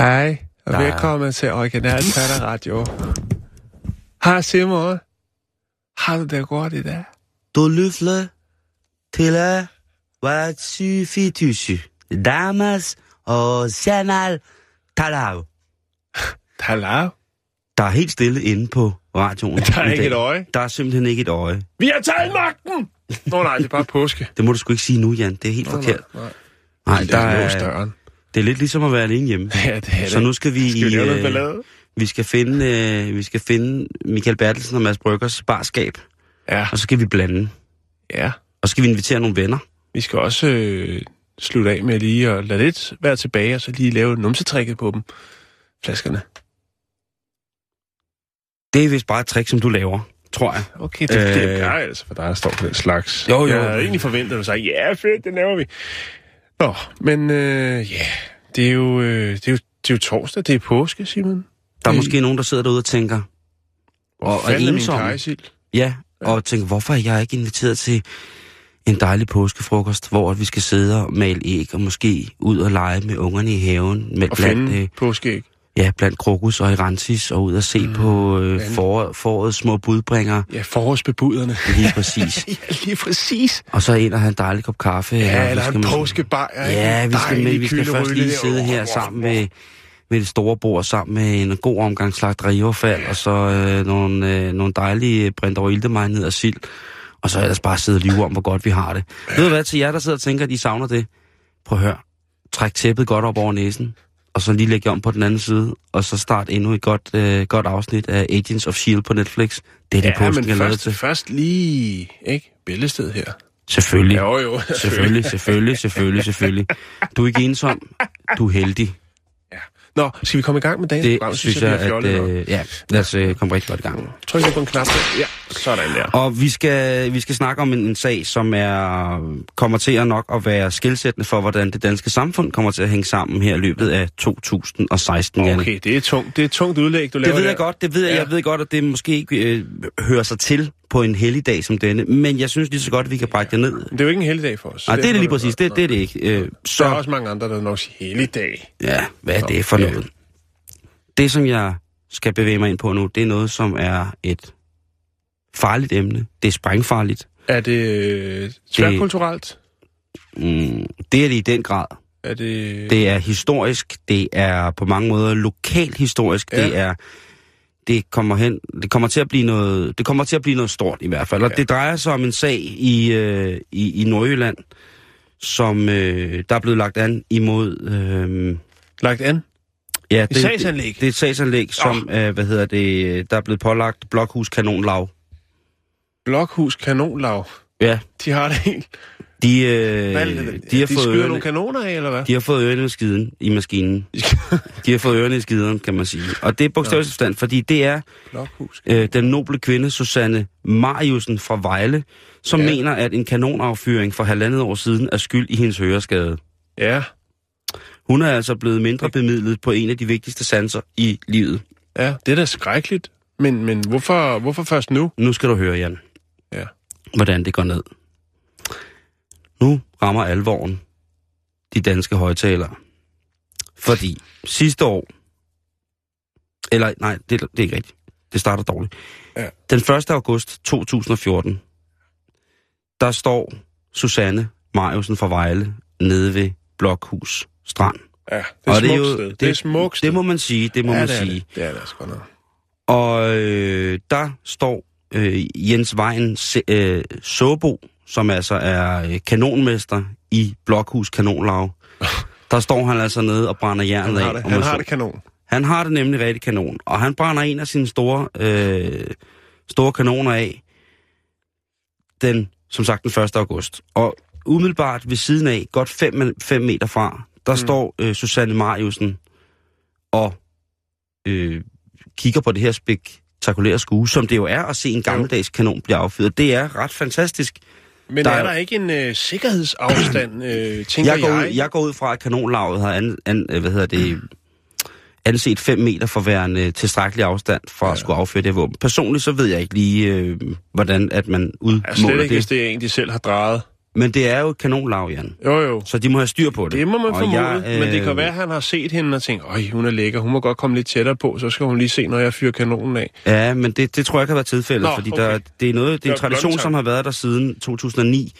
Hej, og Der- velkommen til Original Tatter Radio. Hej Simon. Har du det godt i dag? Du lytter til hvad syfitysi. Damas og Chanel Talau. Talau. Der er helt stille inde på radioen. Der er ikke et øje. Der er simpelthen ikke et øje. Vi har taget magten! Nå nej, det er bare påske. Det må du sgu ikke sige nu, Jan. Det er helt Nå, forkert. nej, nej. Nej, der er er, døren. Det er lidt ligesom at være alene hjemme. Ja, det er det. Så nu skal vi, Skal vi lave noget øh, ballade? vi skal finde, øh, vi skal finde Michael Bertelsen og Mads Bryggers barskab, Ja, og så skal vi blande. ja. Og så skal vi invitere nogle venner. Vi skal også øh, slutte af med lige at lade lidt være tilbage, og så lige lave numsetrækket på dem. Flaskerne. Det er vist bare et trick, som du laver, tror jeg. Okay, det, øh... det er altså for dig, der står på den slags. Jo, jo. Jeg havde egentlig forventet, at du sagde, ja, fedt, det laver vi. Nå, men øh, ja, det er, jo, øh, det, er jo, det er jo torsdag, det er påske, Simon. Der er Det- måske nogen, der sidder derude og tænker, Hvor og fanden er min kajsild? Ja, og tænker, hvorfor er jeg ikke inviteret til en dejlig påskefrokost, hvor vi skal sidde og male æg, og måske ud og lege med ungerne i haven, med Og blandt, finde øh, påskeæg. Ja, blandt krokus og irantis, og ud og se mm, på øh, for, forårets små budbringer, Ja, forårsbebuderne. lige præcis. ja, lige præcis. og så ind og have en dejlig kop kaffe. Ja, eller skal en påskebajer. Ja, vi skal, med, vi skal først lige sidde her sammen med, med det store bord, sammen med en god omgang slagteriaffald, og så øh, nogle, øh, nogle dejlige brinter og iltemejnhed og sild. Og så ellers bare sidde og lyve om, hvor godt vi har det. Ved du hvad, til jer, der sidder og tænker, at I savner det? Prøv at høre. Træk tæppet godt op over næsen, og så lige lægge om på den anden side, og så start endnu et godt, øh, godt afsnit af Agents of S.H.I.E.L.D. på Netflix. Det er det, Ja, påsken men er lavet først, til. først lige, ikke? Billedsted her. Selvfølgelig. Jo, jo. Selvfølgelig, selvfølgelig, selvfølgelig, selvfølgelig. Du er ikke ensom. Du er heldig. Nå, skal vi komme i gang med dagens Det program? synes jeg, bliver at... Øh, ja, lad os øh, komme rigtig godt i gang. Tryk lige på en knap. der. Ja, sådan der. Og vi skal, vi skal snakke om en, en sag, som er kommer til at nok at være skilsættende for, hvordan det danske samfund kommer til at hænge sammen her i løbet af 2016. Jan. Okay, det er tungt. Det er tungt udlæg, du laver Det ved der. jeg godt, det ved jeg. Ja. Jeg ved godt, at det måske ikke øh, hører sig til på en helligdag som denne, men jeg synes lige så godt, at vi kan brække det ned. Det er jo ikke en heldig dag for os. så Nej, det er det lige præcis. Det, det er det ikke. Øh, Der er så, også mange andre, der heldig dag. ja, hvad er det for noget? Det, som jeg skal bevæge mig ind på nu, det er noget, som er et farligt emne. Det er sprængfarligt. Er det øh, tværkulturelt? Mm, det er det i den grad. Er det... Det er historisk, det er på mange måder lokalt historisk, Ja. det er det kommer hen, det kommer til at blive noget, det kommer til at blive noget stort i hvert fald. Og Ja. det drejer sig om en sag i øh, i, i Nordjylland, som øh, der er blevet lagt an imod øh, Lagt an? ja, Et sagsanlæg? Det, det er et sagsanlæg, som øh, hvad hedder det, der er blevet pålagt Blokhus Kanonlav. Blokhus kanonlav. Ja, De har det helt... de øh, Hvad, de de, har de fået skyder ørerne, nogle kanoner af, eller hvad? de har fået ørerne i skiden i maskinen. De har fået ørerne i skiden, kan man sige. Og det er bogstaveligt forstand, fordi det er øh, den noble kvinde Susanne Mariusen fra Vejle, som ja. mener, at en kanonaffyring for halvandet år siden er skyld i hendes høreskade. Ja, Hun er altså blevet mindre bemidlet på en af de vigtigste sanser i livet. ja, det er da skrækkeligt. Men, men hvorfor, hvorfor først nu? Nu skal du høre, Jan, Ja. hvordan det går ned. Nu rammer alvoren de danske højtalere. Fordi sidste år, eller nej, det, det er ikke rigtigt. Det starter dårligt. Ja. Den 1. august 2014, der står Susanne Mariusen fra Vejle nede ved Blokhus Strand. Ja, det er Og et det er smukt jo- sted. det- Det er smukt sted. Det må man sige, det må ja, man det sige. Det. det er det altså godt nok. Og øh, der står øh, Jens Vejen øh, Sobo, som altså er øh, kanonmester i Blokhus Kanonlav. Der står han altså nede og brænder Han jernet har af. det, om han man har det kanon. han har det nemlig rigtig kanon. Og han brænder en af sine store, øh, store kanoner af den, som sagt, den 1. august. Og umiddelbart ved siden af, godt 5 meter fra, der mm. står øh, Susanne Mariusen og øh, kigger på det her spektakulære skue, som det jo er at se en gammeldags kanon blive affyret. Det er ret fantastisk. Men Der er- er der ikke en øh, sikkerhedsafstand, øh, tænker Jeg jeg? går, ud, jeg går ud fra, at kanonlaget har an, an, øh, hvad hedder det, anset 5 meter for værende tilstrækkelig afstand for ja. at skulle afføre det våben. Personligt så ved jeg ikke lige, øh, hvordan at man Ja, slet udmåler ikke, hvis det. det er en, de selv har drejet. Men det er jo et kanonlag, Jan. Jo, jo. Så de må have styr på det. Det må man Og formode, jeg, øh... men det kan øh, være, at han har set hende og tænkt, øj, hun er lækker, hun må godt komme lidt tættere på, så skal hun lige se, når jeg fyrer kanonen af. Ja, men det, det tror jeg ikke har været tilfældet, Nå, fordi okay. der, det er noget, det er en tradition, som har været der siden 2009,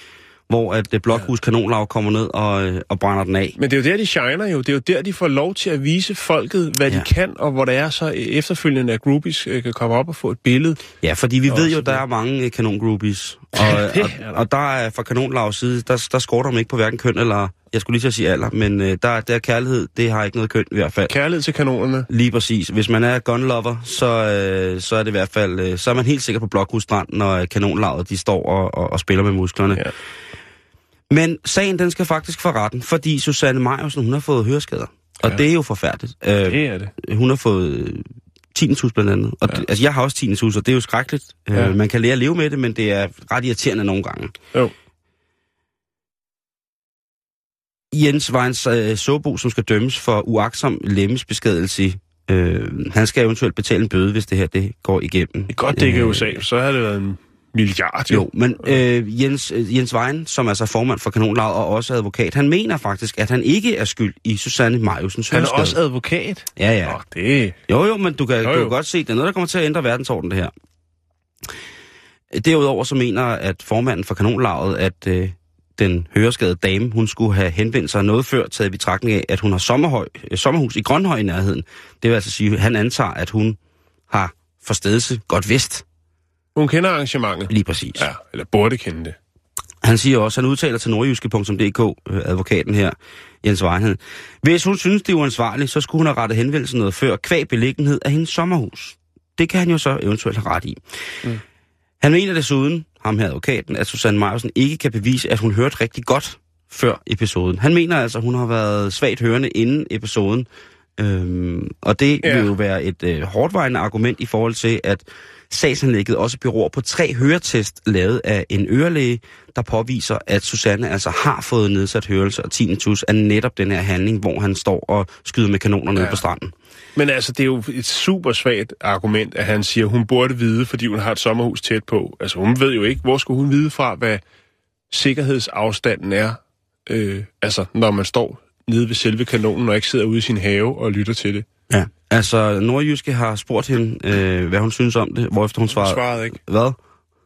hvor at øh, Blokhus Kanonlag kommer ned og, øh, og brænder den af. Men det er jo der, de shiner jo. Det er jo der, de får lov til at vise folket, hvad ja. De kan, og hvor det er så efterfølgende, at groupies kan komme op og få et billede. Ja, fordi vi ved jo, der det- er mange kanongroupies, og, og, der. og der er fra kanonlavs side, der, der skorter man ikke på hverken køn eller, jeg skulle lige til at sige alder, men øh, der, der er kærlighed, det har ikke noget køn i hvert fald. Kærlighed til kanonerne. Lige præcis. Hvis man er gunlover, så, øh, så er det i hvert fald, øh, så er man helt sikker på Blokhus Strand, når øh, kanonlaget de står og, og, og spiller med musklerne. Ja. Men sagen, den skal faktisk for retten, fordi Susanne Majusen, hun har fået høreskader. Og Ja. det er jo forfærdeligt. Øh, Det er det. hun har fået tinnitus blandt andet. Og Ja. det, altså, jeg har også tinnitus, og det er jo skrækkeligt. Ja. Ja. Øh, man kan lære at leve med det, men det er ret irriterende nogle gange. Jo. Jens Vejns øh, Sobo, som skal dømmes for uaksom lemmesbeskadigelse, øh, han skal eventuelt betale en bøde, hvis det her det går igennem. Det er godt, det ikke er Øh, USA, så har det været en milliard. Jo, men øh, Jens, øh, Jens Vejen, som er så formand for Kanonlaget og også advokat, han mener faktisk, at han ikke er skyld i Susanne Majusens Han er også advokat. Ja, ja. Nå, det Jo, jo, men du kan, Jo, jo, jo. du kan godt se, det er noget, der kommer til at ændre verdensordenen, det her. Derudover så mener at formanden for kanonlaget, at øh, den høreskadede dame, hun skulle have henvendt sig noget før, taget i betragtning af, at hun har sommerhøj, øh, sommerhus i Grønhøj i nærheden. Det vil altså sige, at han antager, at hun har forstedelse godt vist. Hun kender arrangementet. Lige præcis. Ja, eller burde kende det. Han siger også, han udtaler til nordjyske.dk, øh, advokaten her, Jens Weinhed. Hvis hun synes, det er uansvarligt, så skulle hun have rettet henvendelsen noget før, kvæg beliggenhed af hendes sommerhus. Det kan han jo så eventuelt have ret i. Mm. Han mener desuden, ham her advokaten, at Susanne Majsen ikke kan bevise, at hun hørte rigtig godt før episoden. Han mener altså, at hun har været svagt hørende inden episoden. Øhm, og det Ja. vil jo være et øh, hårdvejende argument i forhold til, at sagsanlægget også beror på tre høretest lavet af en ørelæge, der påviser, at Susanne altså har fået nedsat hørelse og tinnitus af netop den her handling, hvor han står og skyder med kanoner nede Ja. på stranden. Men altså, det er jo et super svagt argument, at han siger, at hun burde vide, fordi hun har et sommerhus tæt på. Altså, hun ved jo ikke, hvor skulle hun vide fra, hvad sikkerhedsafstanden er, øh, altså, når man står nede ved selve kanonen, og ikke sidder ude i sin have og lytter til det. Ja. Altså, Nordjyske har spurgt hende, øh, hvad hun synes om det, hvorefter hun Hun svarede, svarede ikke. hvad?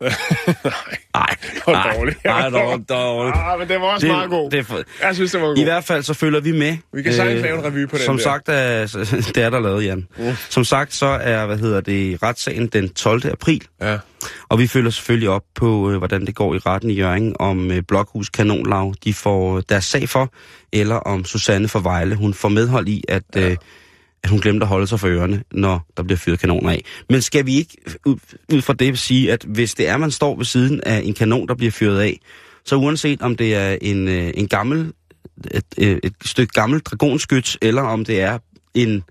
Nej, Nej, det var dårligt. Nej, det var dårligt. Ah, men det var også meget god. Det, for, Jeg synes, det var god. I hvert fald så følger vi med. Vi kan sagtens lave en revy på den Som der. sagt, er, det er der lavet, Jan. Mm. Som sagt, så er, hvad hedder det, retssagen den 12. april. Ja. Og vi følger selvfølgelig op på, øh, hvordan det går i retten i Jørgen, om øh, Blokhus Kanonlag, de får deres sag for, eller om Susanne for Vejle, hun får medhold i, at, ja. øh, at hun glemte at holde sig for ørerne, når der bliver fyret kanoner af. Men skal vi ikke ud, fra det sige, at hvis det er, man står ved siden af en kanon, der bliver fyret af, så uanset om det er en, øh, en gammel, et, et, et stykke gammelt dragonskyt, eller om det er en,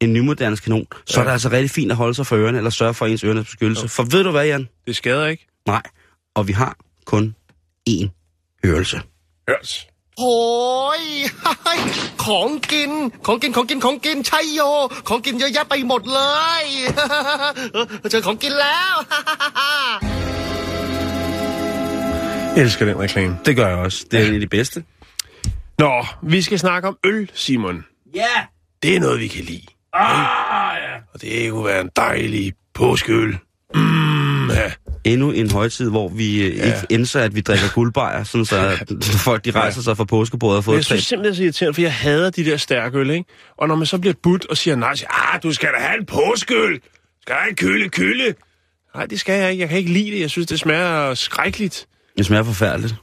en nymoderne kanon, så Ja. er det altså rigtig fint at holde sig for ørerne, eller sørge for ens ørenes beskyttelse. For ved du hvad, Jan? Det skader ikke. Nej. Og vi har kun én hørelse. Hørs. โอ้ย ของกิน ของกิน ของกิน ของกิน ใช่โย ของกินเยอะแยะไปหมดเลย เจอของกินแล้ว Jeg elsker den reklame. Det gør jeg også. Det er en af de bedste. Nå, vi skal snakke om øl, Simon. Ja! Det er noget, vi kan lide. Ah, ja. Og det kunne være en dejlig påskeøl. Mm, ja. Endnu en højtid, hvor vi ja. ikke indser, at vi drikker guldbejer, sådan så at folk de rejser sig fra påskebordet og får jeg synes simpelthen, det er så irriterende, for jeg hader de der stærke øl, ikke? Og når man så bliver budt og siger nej, så siger, ah, du skal da have en påskeøl. Skal have en køle, køle. Nej, det skal jeg ikke. Jeg kan ikke lide det. Jeg synes, det smager skrækkeligt. Det smager forfærdeligt.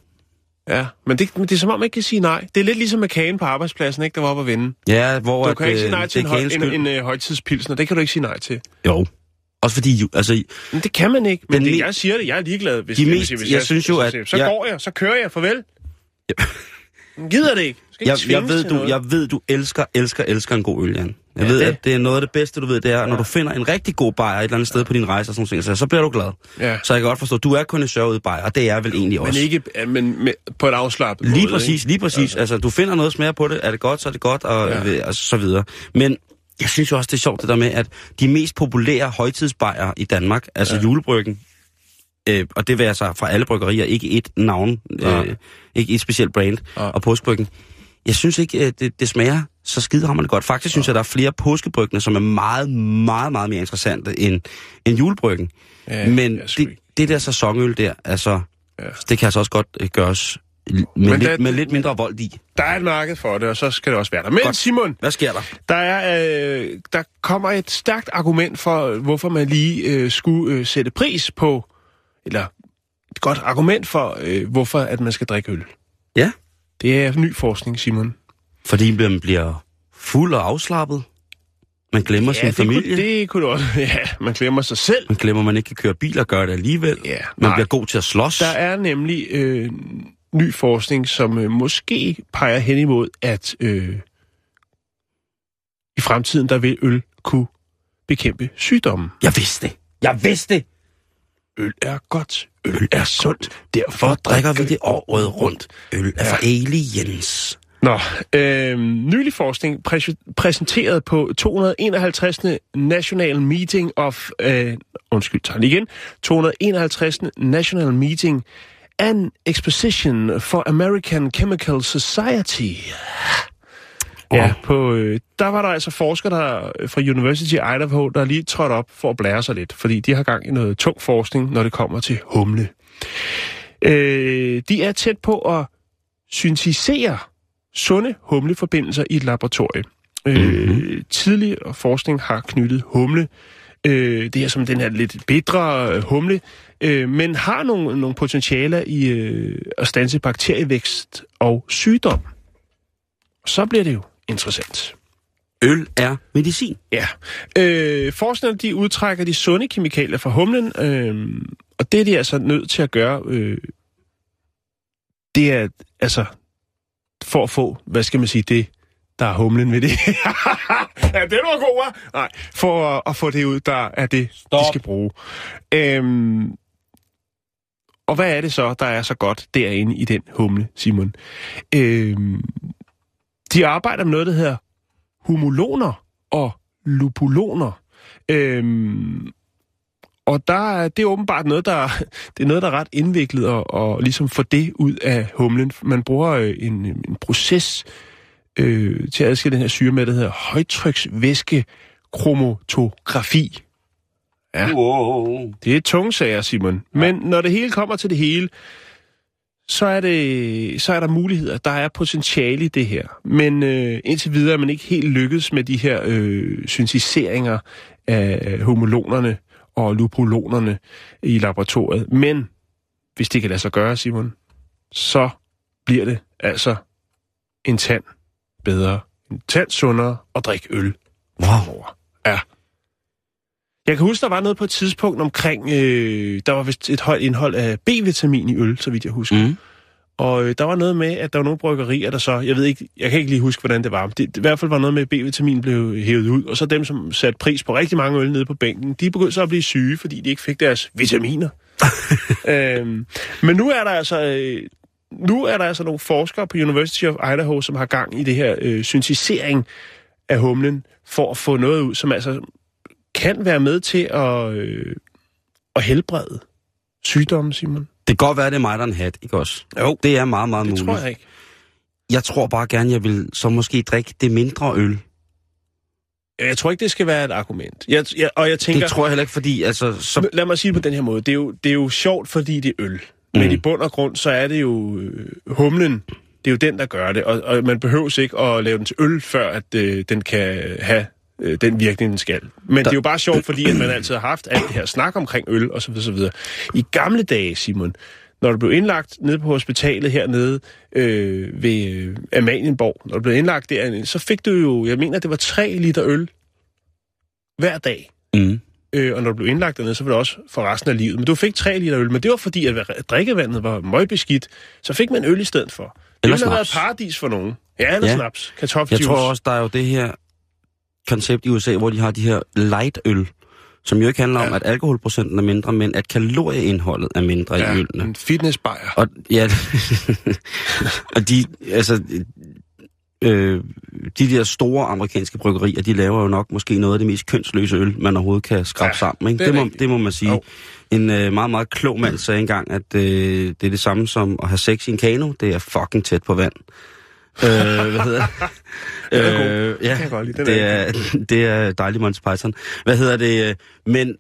Ja, men det, men det er som om, man ikke kan sige nej. Det er lidt ligesom med kagen på arbejdspladsen, ikke? Der var oppe at vende. Ja, hvor Du at, kan ikke sige øh, nej til en, høj, en, en, en, en højtidspilsner. Det kan du ikke sige nej til. Jo. Også fordi, altså, Men det kan man ikke. Men det, jeg siger det. Jeg er ligeglad. Hvis, De hvis, mest- hvis, jeg synes jo, at Så, jeg- går jeg. Så kører jeg. Farvel. Gider det ikke. Skal ikke Jeg, jeg, ved, du, noget. jeg ved, du elsker, elsker, elsker en god øl, Jan. Jeg Ja, ved, det- at det er noget af det bedste, du ved, det er, ja. når du finder en rigtig god bajer et eller andet sted på din rejse og sådan noget, så, så bliver du glad. Ja. Så jeg kan godt forstå, du er kun en i bajer, og det er jeg vel egentlig Men også. ikke ja, men på en afslappet Lige måde, præcis, ikke? lige præcis. Altså, du finder noget smager på det, er det godt, så er det godt, og, Ja. ja. og så videre. Men jeg synes jo også, det er sjovt det der med, at de mest populære højtidsbajer i Danmark, altså ja. julebryggen, øh, og det vil altså fra alle bryggerier, ikke et navn, Ja. øh, ikke et specielt brand, Ja. og påskebryggen. Jeg synes ikke, øh, det, det smager så skidehammerende godt. Faktisk synes jeg, der er flere påskebryggene, som er meget, meget, meget mere interessante end, end julebryggen. Ja, Men det, det der sæsonøl der, altså, Ja. det kan altså også godt øh, gøres med, Men lidt, der- med lidt mindre vold i. Der er et marked for det, og så skal det også være der. Men Godt. Simon, Hvad sker der? der, er, øh, der kommer et stærkt argument for, hvorfor man lige øh, skulle øh, sætte pris på, eller et godt argument for, øh, hvorfor at man skal drikke øl. Ja. Det er ny forskning, Simon. Fordi man bliver fuld og afslappet. Man glemmer ja, sin det familie. Kunne, det kunne du også. Ja, man glemmer sig selv. Man glemmer, at man ikke kan køre bil og gøre det alligevel. Ja, man nej. bliver god til at slås. Der er nemlig øh, ny forskning, som øh, måske peger hen imod, at øh, i fremtiden, der vil øl kunne bekæmpe sygdomme. Jeg vidste det. Jeg vidste det. Øl er godt. Øl er sundt. Derfor drikker vi det året rundt? Øl er for aliens. Nå, øh, nylig forskning præs- præsenteret på 251. National Meeting of... Øh, undskyld, tager igen. 251. National Meeting An Exposition for American Chemical Society. Ja, på, øh, der var der altså forskere der, øh, fra University of Idaho, der lige trådte op for at blære sig lidt, fordi de har gang i noget tung forskning, når det kommer til humle. Øh, de er tæt på at syntetisere sunde humleforbindelser i et laboratorie. Øh, tidligere forskning har knyttet humle, øh, det er som den her lidt bedre øh, humle, øh, men har nogle, nogle potentialer i øh, at stanse bakterievækst og sygdom. Så bliver det jo interessant. Øl er medicin. Ja. Øh, forskerne de udtrækker de sunde kemikalier fra humlen, øh, og det er de altså nødt til at gøre. Øh, det er altså for at få, hvad skal man sige, det, der er humlen ved det. ja, det var god, hva'? Nej, for at, at få det ud, der er det, Stop. de skal bruge. Øhm, og hvad er det så, der er så godt derinde i den humle, Simon? Øhm, de arbejder med noget, der hedder humuloner og lupuloner. Øhm, og der, er- det er åbenbart noget, der, det er noget, der er ret indviklet at, at ligesom få det ud af humlen. Man bruger øh, en, en proces øh, til at adskille den her syre med, der hedder højtryksvæske kromatografi. Ja. Wow. Det er tunge sager, Simon. Men når det hele kommer til det hele, så er, det, så er der muligheder. Der er potentiale i det her. Men øh, indtil videre er man ikke helt lykkedes med de her øh, syntetiseringer af homolonerne og lupulonerne i laboratoriet. Men hvis det kan lade sig gøre, Simon, så bliver det altså en tand bedre, en tand sundere at drikke øl Wow. Ja. Jeg kan huske, der var noget på et tidspunkt omkring, øh, der var vist et højt indhold af B-vitamin i øl, så vidt jeg husker. Mm. Og øh, der var noget med, at der var nogle bryggerier, der så, jeg ved ikke, jeg kan ikke lige huske, hvordan det var. Det, det, I hvert fald var noget med, at B-vitamin blev hævet ud, og så dem, som satte pris på rigtig mange øl nede på bænken, de begyndte så at blive syge, fordi de ikke fik deres vitaminer. øhm, men nu er der altså... Øh, nu er der altså nogle forskere på University of Idaho, som har gang i det her øh, syntetisering af humlen, for at få noget ud, som altså kan være med til at, øh, at helbrede sygdomme, Simon. Det kan godt være, det er mig, der er en hat, ikke også? Jo. Det er meget, meget Det muligt. tror jeg ikke. jeg tror bare gerne, jeg vil så måske drikke det mindre øl. Jeg tror ikke, det skal være et argument. Jeg, jeg, og jeg tænker, Det tror jeg heller ikke, fordi altså... Så, lad mig sige det på den her måde. Det er jo, det er jo sjovt, fordi det er øl. Men Mm. i bund og grund, så er det jo øh, humlen, det er jo den, der gør det. Og, og man behøver ikke at lave den til øl, før at øh, den kan have øh, den virkning, den skal. Men det er jo bare sjovt, fordi at man altid har haft alt det her snak omkring øl, og så videre, så videre. I gamle dage, Simon, når du blev indlagt nede på hospitalet hernede øh, ved øh, Amalienborg, når du blev indlagt der, så fik du jo, jeg mener, det var 3 liter øl hver dag. mm. Øh, og når du blev indlagt dernede, så var det også for resten af livet. Men du fik 3 liter øl, men det var fordi, at drikkevandet var møgbeskidt, så fik man øl i stedet for. ville have været paradis for nogen. Ja, eller Ja. snaps. Jeg Kartoffeljuice. tror også, der er jo det her koncept i USA, hvor de har de her light-øl, som jo ikke handler om, Ja. at alkoholprocenten er mindre, men at kalorieindholdet er mindre ja, i ølene. en fitnessbajer. Og, ja, og de, altså, øh, de der store amerikanske bryggerier, de laver jo nok måske noget af det mest kønsløse øl, man overhovedet kan skrabe Ja, sammen. Ikke? det Det, må, det må man sige. Jo. En øh, meget, meget klog mand sagde engang, at øh, det er det samme som at have sex i en kano. Det er fucking tæt på vand. øh, hvad hedder er god. øh, ja. Den det er det er dejligt Monty Python. Hvad hedder det? Men,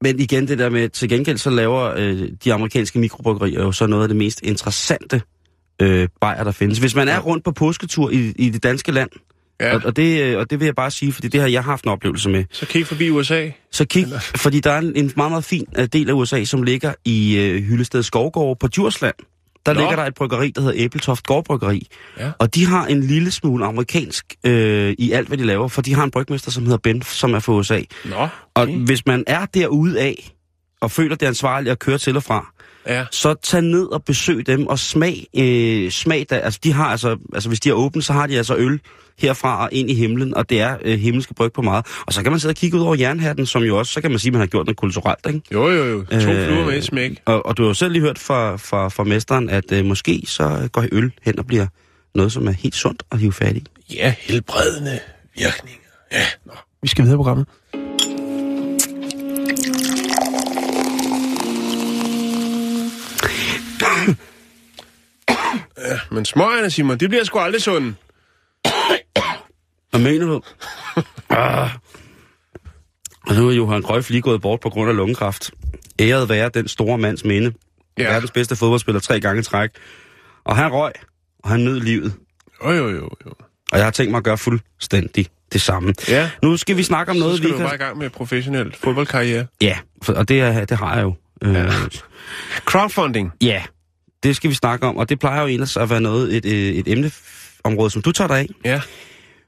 men igen det der med, til gengæld så laver øh, de amerikanske mikrobryggerier jo så noget af det mest interessante øh, bajer, der findes. Hvis man er rundt på påsketur i, i det danske land, Ja. og, og, det, øh, og det vil jeg bare sige, fordi det har jeg haft en oplevelse med, Så kig forbi USA. så kig, fordi der er en, en meget, meget fin øh, del af USA, som ligger i øh, Hyllested Skovgård på Djursland. Der Nå. Ligger der et bryggeri, der hedder Æbletoft Gårdbryggeri. Ja. Og de har en lille smule amerikansk øh, i alt, hvad de laver, for de har en brygmester, som hedder Ben, som er fra USA. Nå, Og okay. hvis man er derude af, og føler det er ansvarligt at køre til og fra, Ja. så tag ned og besøg dem og smag, øh, smag der. Altså, de har altså, altså, hvis de er åbne, så har de altså øl herfra og ind i himlen, og det er øh, himmelske bryg på meget. Og så kan man sidde og kigge ud over jernhatten, som jo også, så kan man sige, at man har gjort noget kulturelt, ikke? Jo, jo, jo. To Øh, fluer med et smæk. Og, og du har jo selv lige hørt fra, fra, fra mesteren, at øh, måske så går øl hen og bliver noget, som er helt sundt at hive fat i. Ja, helbredende virkninger. Ja, nå. Vi skal videre i programmet. Ja, men smøgerne, Simon, det bliver sgu aldrig sunde. Hvad mener du? ah. Og nu er Johan Cruyff lige gået bort på grund af lungekræft. Æret være den store mands minde. Ja. Verdens bedste fodboldspiller tre gange træk. Og han røg, og han nød livet. Jo, jo, jo, jo. Og jeg har tænkt mig at gøre fuldstændig det samme. Ja, Nu skal vi snakke om så noget, skal vi du ikke bare i gang med professionel fodboldkarriere. Ja, og det, er, det har jeg jo. Øh, Ja. Crowdfunding. ja, det skal vi snakke om. Og det plejer jo ellers at være noget, et, øh, et emneområde, som du tager dig af. Ja,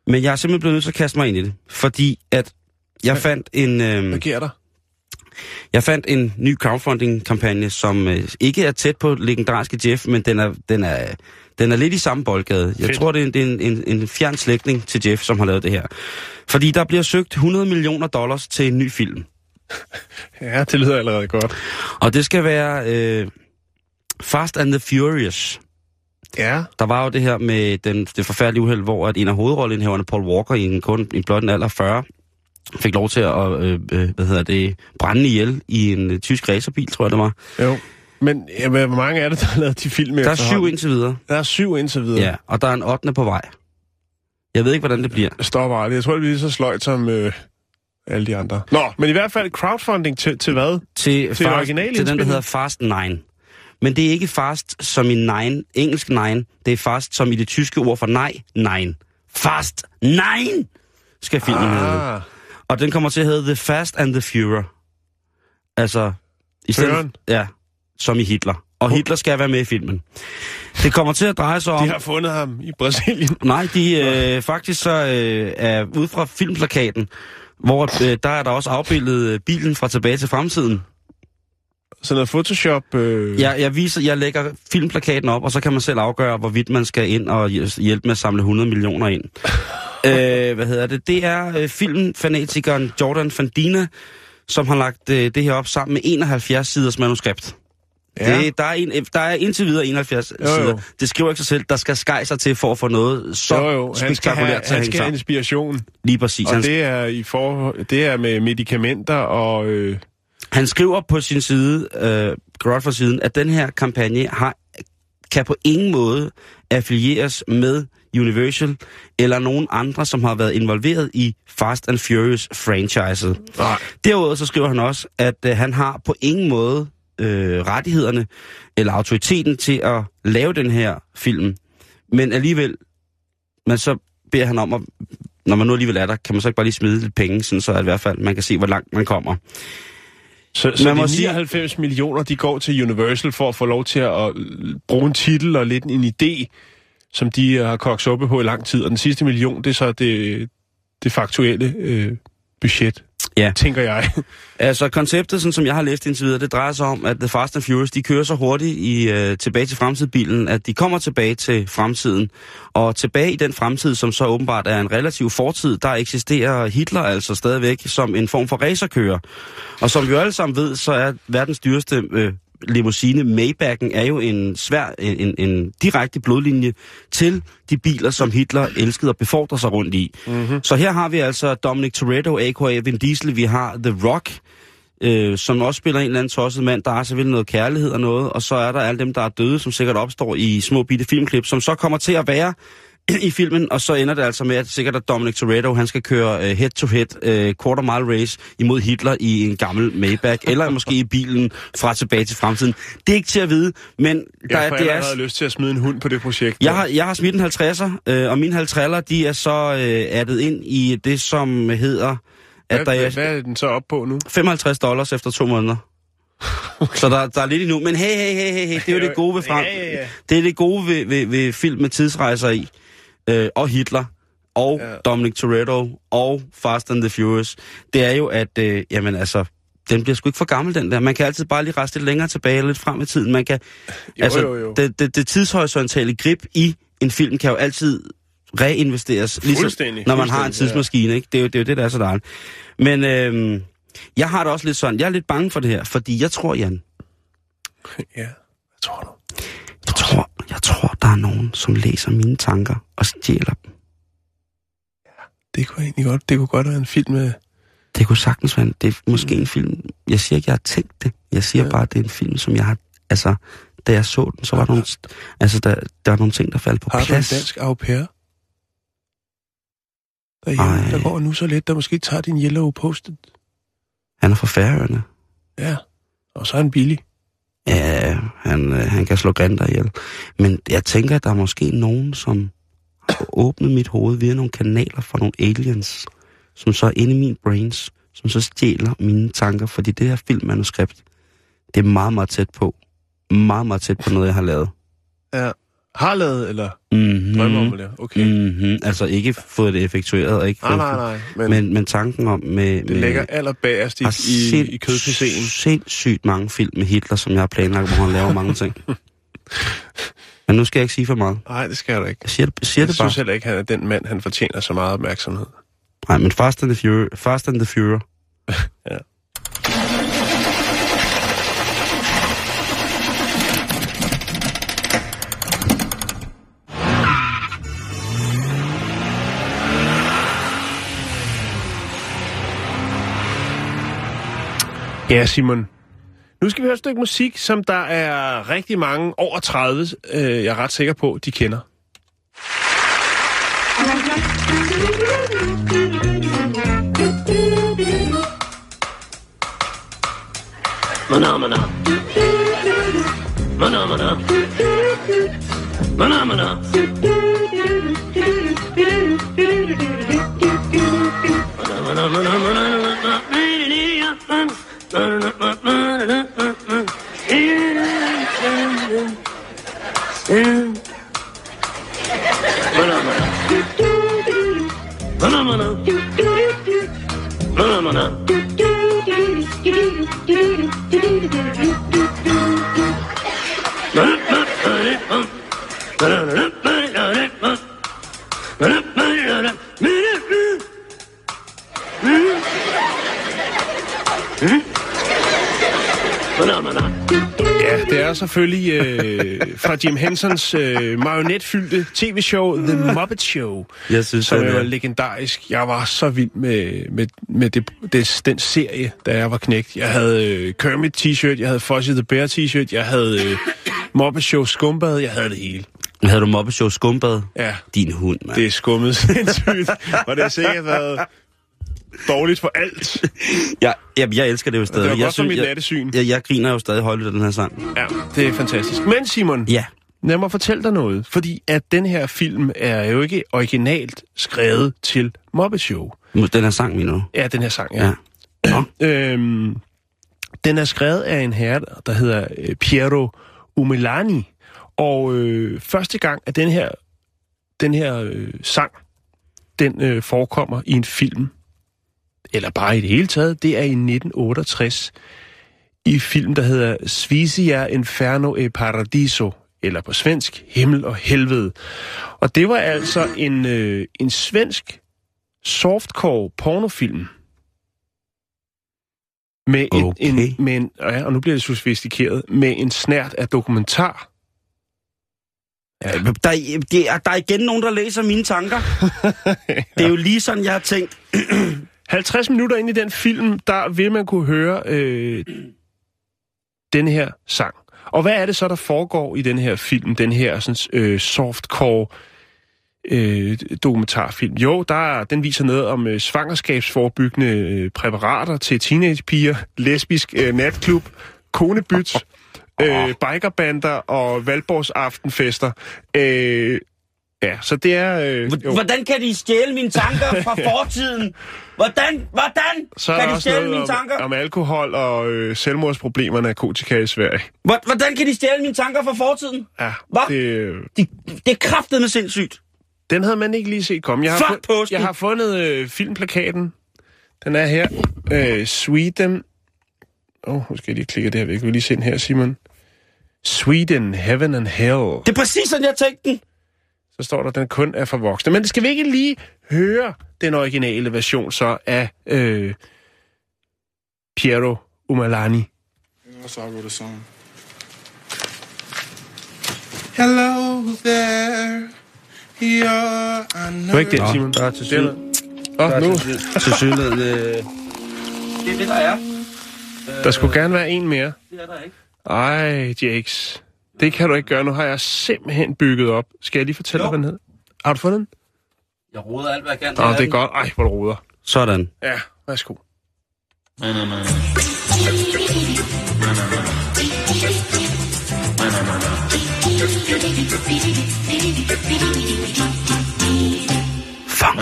Men jeg er simpelthen blevet nødt til at kaste mig ind i det. Fordi at jeg fandt en... Øh, hvad sker der? Jeg fandt en ny crowdfunding-kampagne, som øh, ikke er tæt på legendariske Jeff, men den er, den er, den er lidt i samme boldgade. Jeg Fedt. tror, det er, en, det er en, en, en fjern slægtning til Jeff, som har lavet det her. Fordi der bliver søgt 100 millioner dollars til en ny film. Ja, det lyder allerede godt. Og det skal være øh, Fast and the Furious. Ja, Der var jo det her med den, det forfærdelige uheld, hvor at en af hovedrolleindhaverne, Paul Walker, i en, kun, i blot en alder af 40, fik lov til at øh, øh, hvad hedder det, brænde ihjel i en øh, tysk racerbil, tror jeg det var. jo. Men ja, hvor mange er det, der har lavet de film Der er syv indtil videre. Der er syv indtil videre. Ja, og der er en 8. på vej. Jeg ved ikke, hvordan det bliver. Stopper aldrig. Jeg tror, det bliver lige så sløjt som øh, alle de andre. Nå, men i hvert fald crowdfunding til, til hvad? Til, Til fast, til den, der hedder Fast 9. Men det er ikke fast som i nine, engelsk nine. Det er fast som i det tyske ord for nej, nine. Fast nine skal filmen ah. hedde. Og den kommer til at hedde The Fast and the Führer. Altså, i stedet, ja, som i Hitler. Og Hitler skal være med i filmen. Det kommer til at dreje sig om... de har fundet ham i Brasilien. Nej, de øh, faktisk så øh, er ud fra filmplakaten, hvor øh, der er der også afbildet øh, bilen fra tilbage til fremtiden. Sådan noget Photoshop. Øh, Jeg, jeg, viser, jeg lægger filmplakaten op, og så kan man selv afgøre, hvorvidt man skal ind og hj- hjælpe med at samle 100 millioner ind. øh, hvad hedder det? Det er øh, filmfanatikeren Jordan Fandina, som har lagt øh, det her op sammen med 71 siders manuskript. ja. Det, der, er en, der er indtil videre 71 Jo, jo. sider. Det skriver ikke sig selv. Der skal skejser til for at få noget så jo, jo. Han skal have, til han skal have inspiration. Lige præcis. Og Han, det er, i for, det er med medicamenter og... Øh, han skriver på sin side, øh, Godford siden, at den her kampagne har, kan på ingen måde affilieres med Universal eller nogen andre, som har været involveret i Fast and Furious franchiset. nej, Derudover så skriver han også, at øh, han har på ingen måde øh, rettighederne eller autoriteten til at lave den her film. Men alligevel, men så beder han om, at, når man nu alligevel er der, kan man så ikke bare lige smide lidt penge, sådan så at i hvert fald man kan se, hvor langt man kommer. Så, så Man de sige- 99 millioner, de går til Universal for at få lov til at bruge en titel og lidt en idé, som de øh, har kogt suppe på i lang tid. Og den sidste million, det er så det, det faktuelle øh, budget, Ja. tænker jeg. Altså konceptet, sådan som jeg har læst indtil videre, det drejer sig om, at The Fast and Furious, de kører så hurtigt i øh, tilbage til fremtidsbilen, at de kommer tilbage til fremtiden. Og tilbage i den fremtid, som så åbenbart er en relativ fortid, der eksisterer Hitler altså stadigvæk som en form for racerkører. Og som vi jo alle sammen ved, så er verdens dyreste øh, limousine Maybach'en er jo en svær, en, en, en direkte blodlinje til de biler, som Hitler elskede at befordre sig rundt i. Mm-hmm. Så her har vi altså Dominic Toretto, a.k.a. Vin Diesel, vi har The Rock, øh, som også spiller en eller anden tosset mand. Der er selvfølgelig noget kærlighed og noget, og så er der alle dem, der er døde, som sikkert opstår i små bitte filmklip, som så kommer til at være i filmen, og så ender det altså med, at sikkert at Dominic Toretto, han skal køre uh, head-to-head uh, quarter mile race imod Hitler i en gammel Maybach, eller måske i bilen fra tilbage til fremtiden. Det er ikke til at vide, men der, Jeg er, er, allerede lyst til at smide en hund på det projekt. jeg har, jeg har smidt en 50'er, øh, og mine 50'er, de er så øh, addet ind i det, som hedder, at hvad, der er hvad er den så op på nu? 55 dollars efter to måneder. Okay. Så der, der er lidt endnu. Men hey, hey, hey, hey, hey, det er jo det gode ved frem. Ja, ja, ja. Det er det gode ved, ved, ved film med tidsrejser i. Øh, og Hitler. Og Ja. Dominic Toretto. Og Fast and the Furious. Det er jo, at, øh, jamen altså, den bliver sgu ikke for gammel, den der. Man kan altid bare lige reste lidt længere tilbage eller lidt frem i tiden. Man kan, Jo, altså, jo, jo. Det, det, det tidshorisontale grip i en film kan jo altid reinvesteres, ligesom når man har en tidsmaskine. Ikke? Det, er jo, det er jo det, der er så dejligt. Men øhm, jeg har det også lidt sådan, jeg er lidt bange for det her, fordi jeg tror, Jan, Ja, hvad tror du? Jeg tror, der er nogen, som læser mine tanker og stjæler dem. Det kunne egentlig godt, det kunne godt være en film med... Det kunne sagtens være, en- det er måske en film, jeg siger ikke, jeg har tænkt det. Jeg siger Ja. ja. bare, at det er en film, som jeg har, altså, da jeg så den, så var der nogle, altså, der, der er nogle ting, der faldt på Har du en plads. dansk au pair? Derhjemme, Ej. der går nu så let, der måske tager din yellow postet. Han er fra Færøerne. Ja, og så er han billig. Ja, han, øh, han kan slå grænder ihjel. Men jeg tænker, at der er måske nogen, som har åbnet mit hoved via nogle kanaler fra nogle aliens, som så er inde i min brains, som så stjæler mine tanker, fordi det her filmmanuskript, det er meget, meget tæt på. Meget, meget tæt på noget, jeg har lavet. Ja. Har lavet, eller Mm-hmm. drømmer om lave? Okay. Mm. Mm-hmm. Altså ikke fået det effektueret, og ikke Nej, nej, nej. Men, men Men, tanken om med... det med, ligger allerbærest i, i, i kødpicéen. sindssygt mange film med Hitler, som jeg har planlagt, hvor han laver mange ting. Men nu skal jeg ikke sige for meget. Nej, det skal du ikke. Jeg siger, det- siger Jeg det bare. synes heller ikke, han er den mand, han fortjener så meget opmærksomhed. Nej, men Fast and the Fury. Fast and the Fury. Ja. Ja, Simon. Nu skal vi høre et stykke musik, som der er rigtig mange over 30, øh, jeg er ret sikker på, de kender. Phenomena. Phenomena. Phenomena. Phenomena. Phenomena. Phenomena. Hmm? Er selvfølgelig øh, fra Jim Hensons øh, marionetfyldte tv-show The Muppet Show, Jeg synes, som er legendarisk. Jeg var så vild med, med, med det, det, den serie, da jeg var knægt. Jeg havde øh, Kermit t-shirt, jeg havde Fuzzy the Bear t-shirt, jeg havde øh, Muppet Show skumbad, jeg havde det hele. havde du Show skumbad? Ja, Din hund, mand. det er skummet sindssygt, og det har sikkert været dårligt for alt. Jeg, jeg, jeg elsker det jo Det stadig. var jeg, godt for mit jeg, nattesyn. jeg, jeg griner jo stadig højt af den her sang. Ja, det er fantastisk. Men Simon, Ja. Lad mig fortælle dig noget, fordi at den her film er jo ikke originalt skrevet til Muppet Show. Den her sang, mener du? Ja, den her sang, ja. Ja. Øhm, den er skrevet af en herre, der hedder øh, Piero Umilani. Og øh, første gang, at den her, den her øh, sang, den øh, forekommer i en film, eller bare i det hele taget, det er i 1968 i film, der hedder Svisia Inferno e Paradiso, eller på svensk, Himmel og Helvede. Og det var altså en, øh, en svensk softcore pornofilm. Med en, Okay. en, med en, ja, og nu bliver det sofistikeret, med en snært af dokumentar. Ja. Der, er- det er, der er igen nogen, der læser mine tanker. Det er jo lige sådan, jeg har tænkt. 50 minutter ind i den film, der vil man kunne høre øh, den her sang. Og hvad er det så, der foregår i den her film, den her sådan, øh, softcore øh, dokumentarfilm? Jo, der, er- den viser noget om øh, svangerskabsforebyggende øh, præparater til teenagepiger, lesbisk øh, natklub, konebyt, øh, bikerbander og valborgsaftenfester. Øh, ja, så det er... Øh, jo. Hvordan kan de stjæle mine tanker fra fortiden? Hvordan? Hvordan Så kan de stjæle mine om, tanker? om alkohol og øh, selvmordsproblemer narkotika i Sverige. Hvor- Hvordan kan de stjæle mine tanker fra fortiden? Ja, Hvad? det, De, det er kraftedeme sindssygt. den havde man ikke lige set komme. Jeg har, fund- jeg har fundet øh, filmplakaten. Den er her. Øh, Sweden. Åh, oh, nu skal jeg lige klikke det her væk. Vi lige se den her, Simon. Sweden, Heaven and Hell. Det er præcis sådan, jeg tænkte den. Så står der, at den kun er for voksne. Men skal vi ikke lige høre den originale version så af øh, Piero Umalani? That's why I wrote a song. Hello there, you're Det var ikke Nå, Simon. der er til Den syd. Åh, nu. Til synligheden. Øh... Det er det, der er. Der skulle gerne være en mere. Det er der ikke. Ej, Jakes. Det kan du ikke gøre. Nu har jeg simpelthen bygget op. Skal jeg lige fortælle dig, Jo. hvad den hed? Har du fundet den? Jeg roder alt, hvad jeg kan. Nå, det er godt. Ej, hvor du ruder. Sådan. Ja, værsgo. Funk.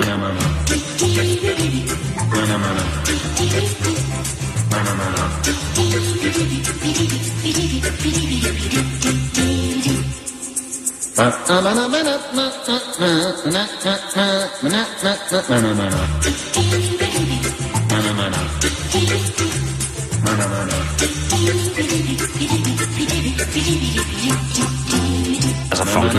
Altså funky.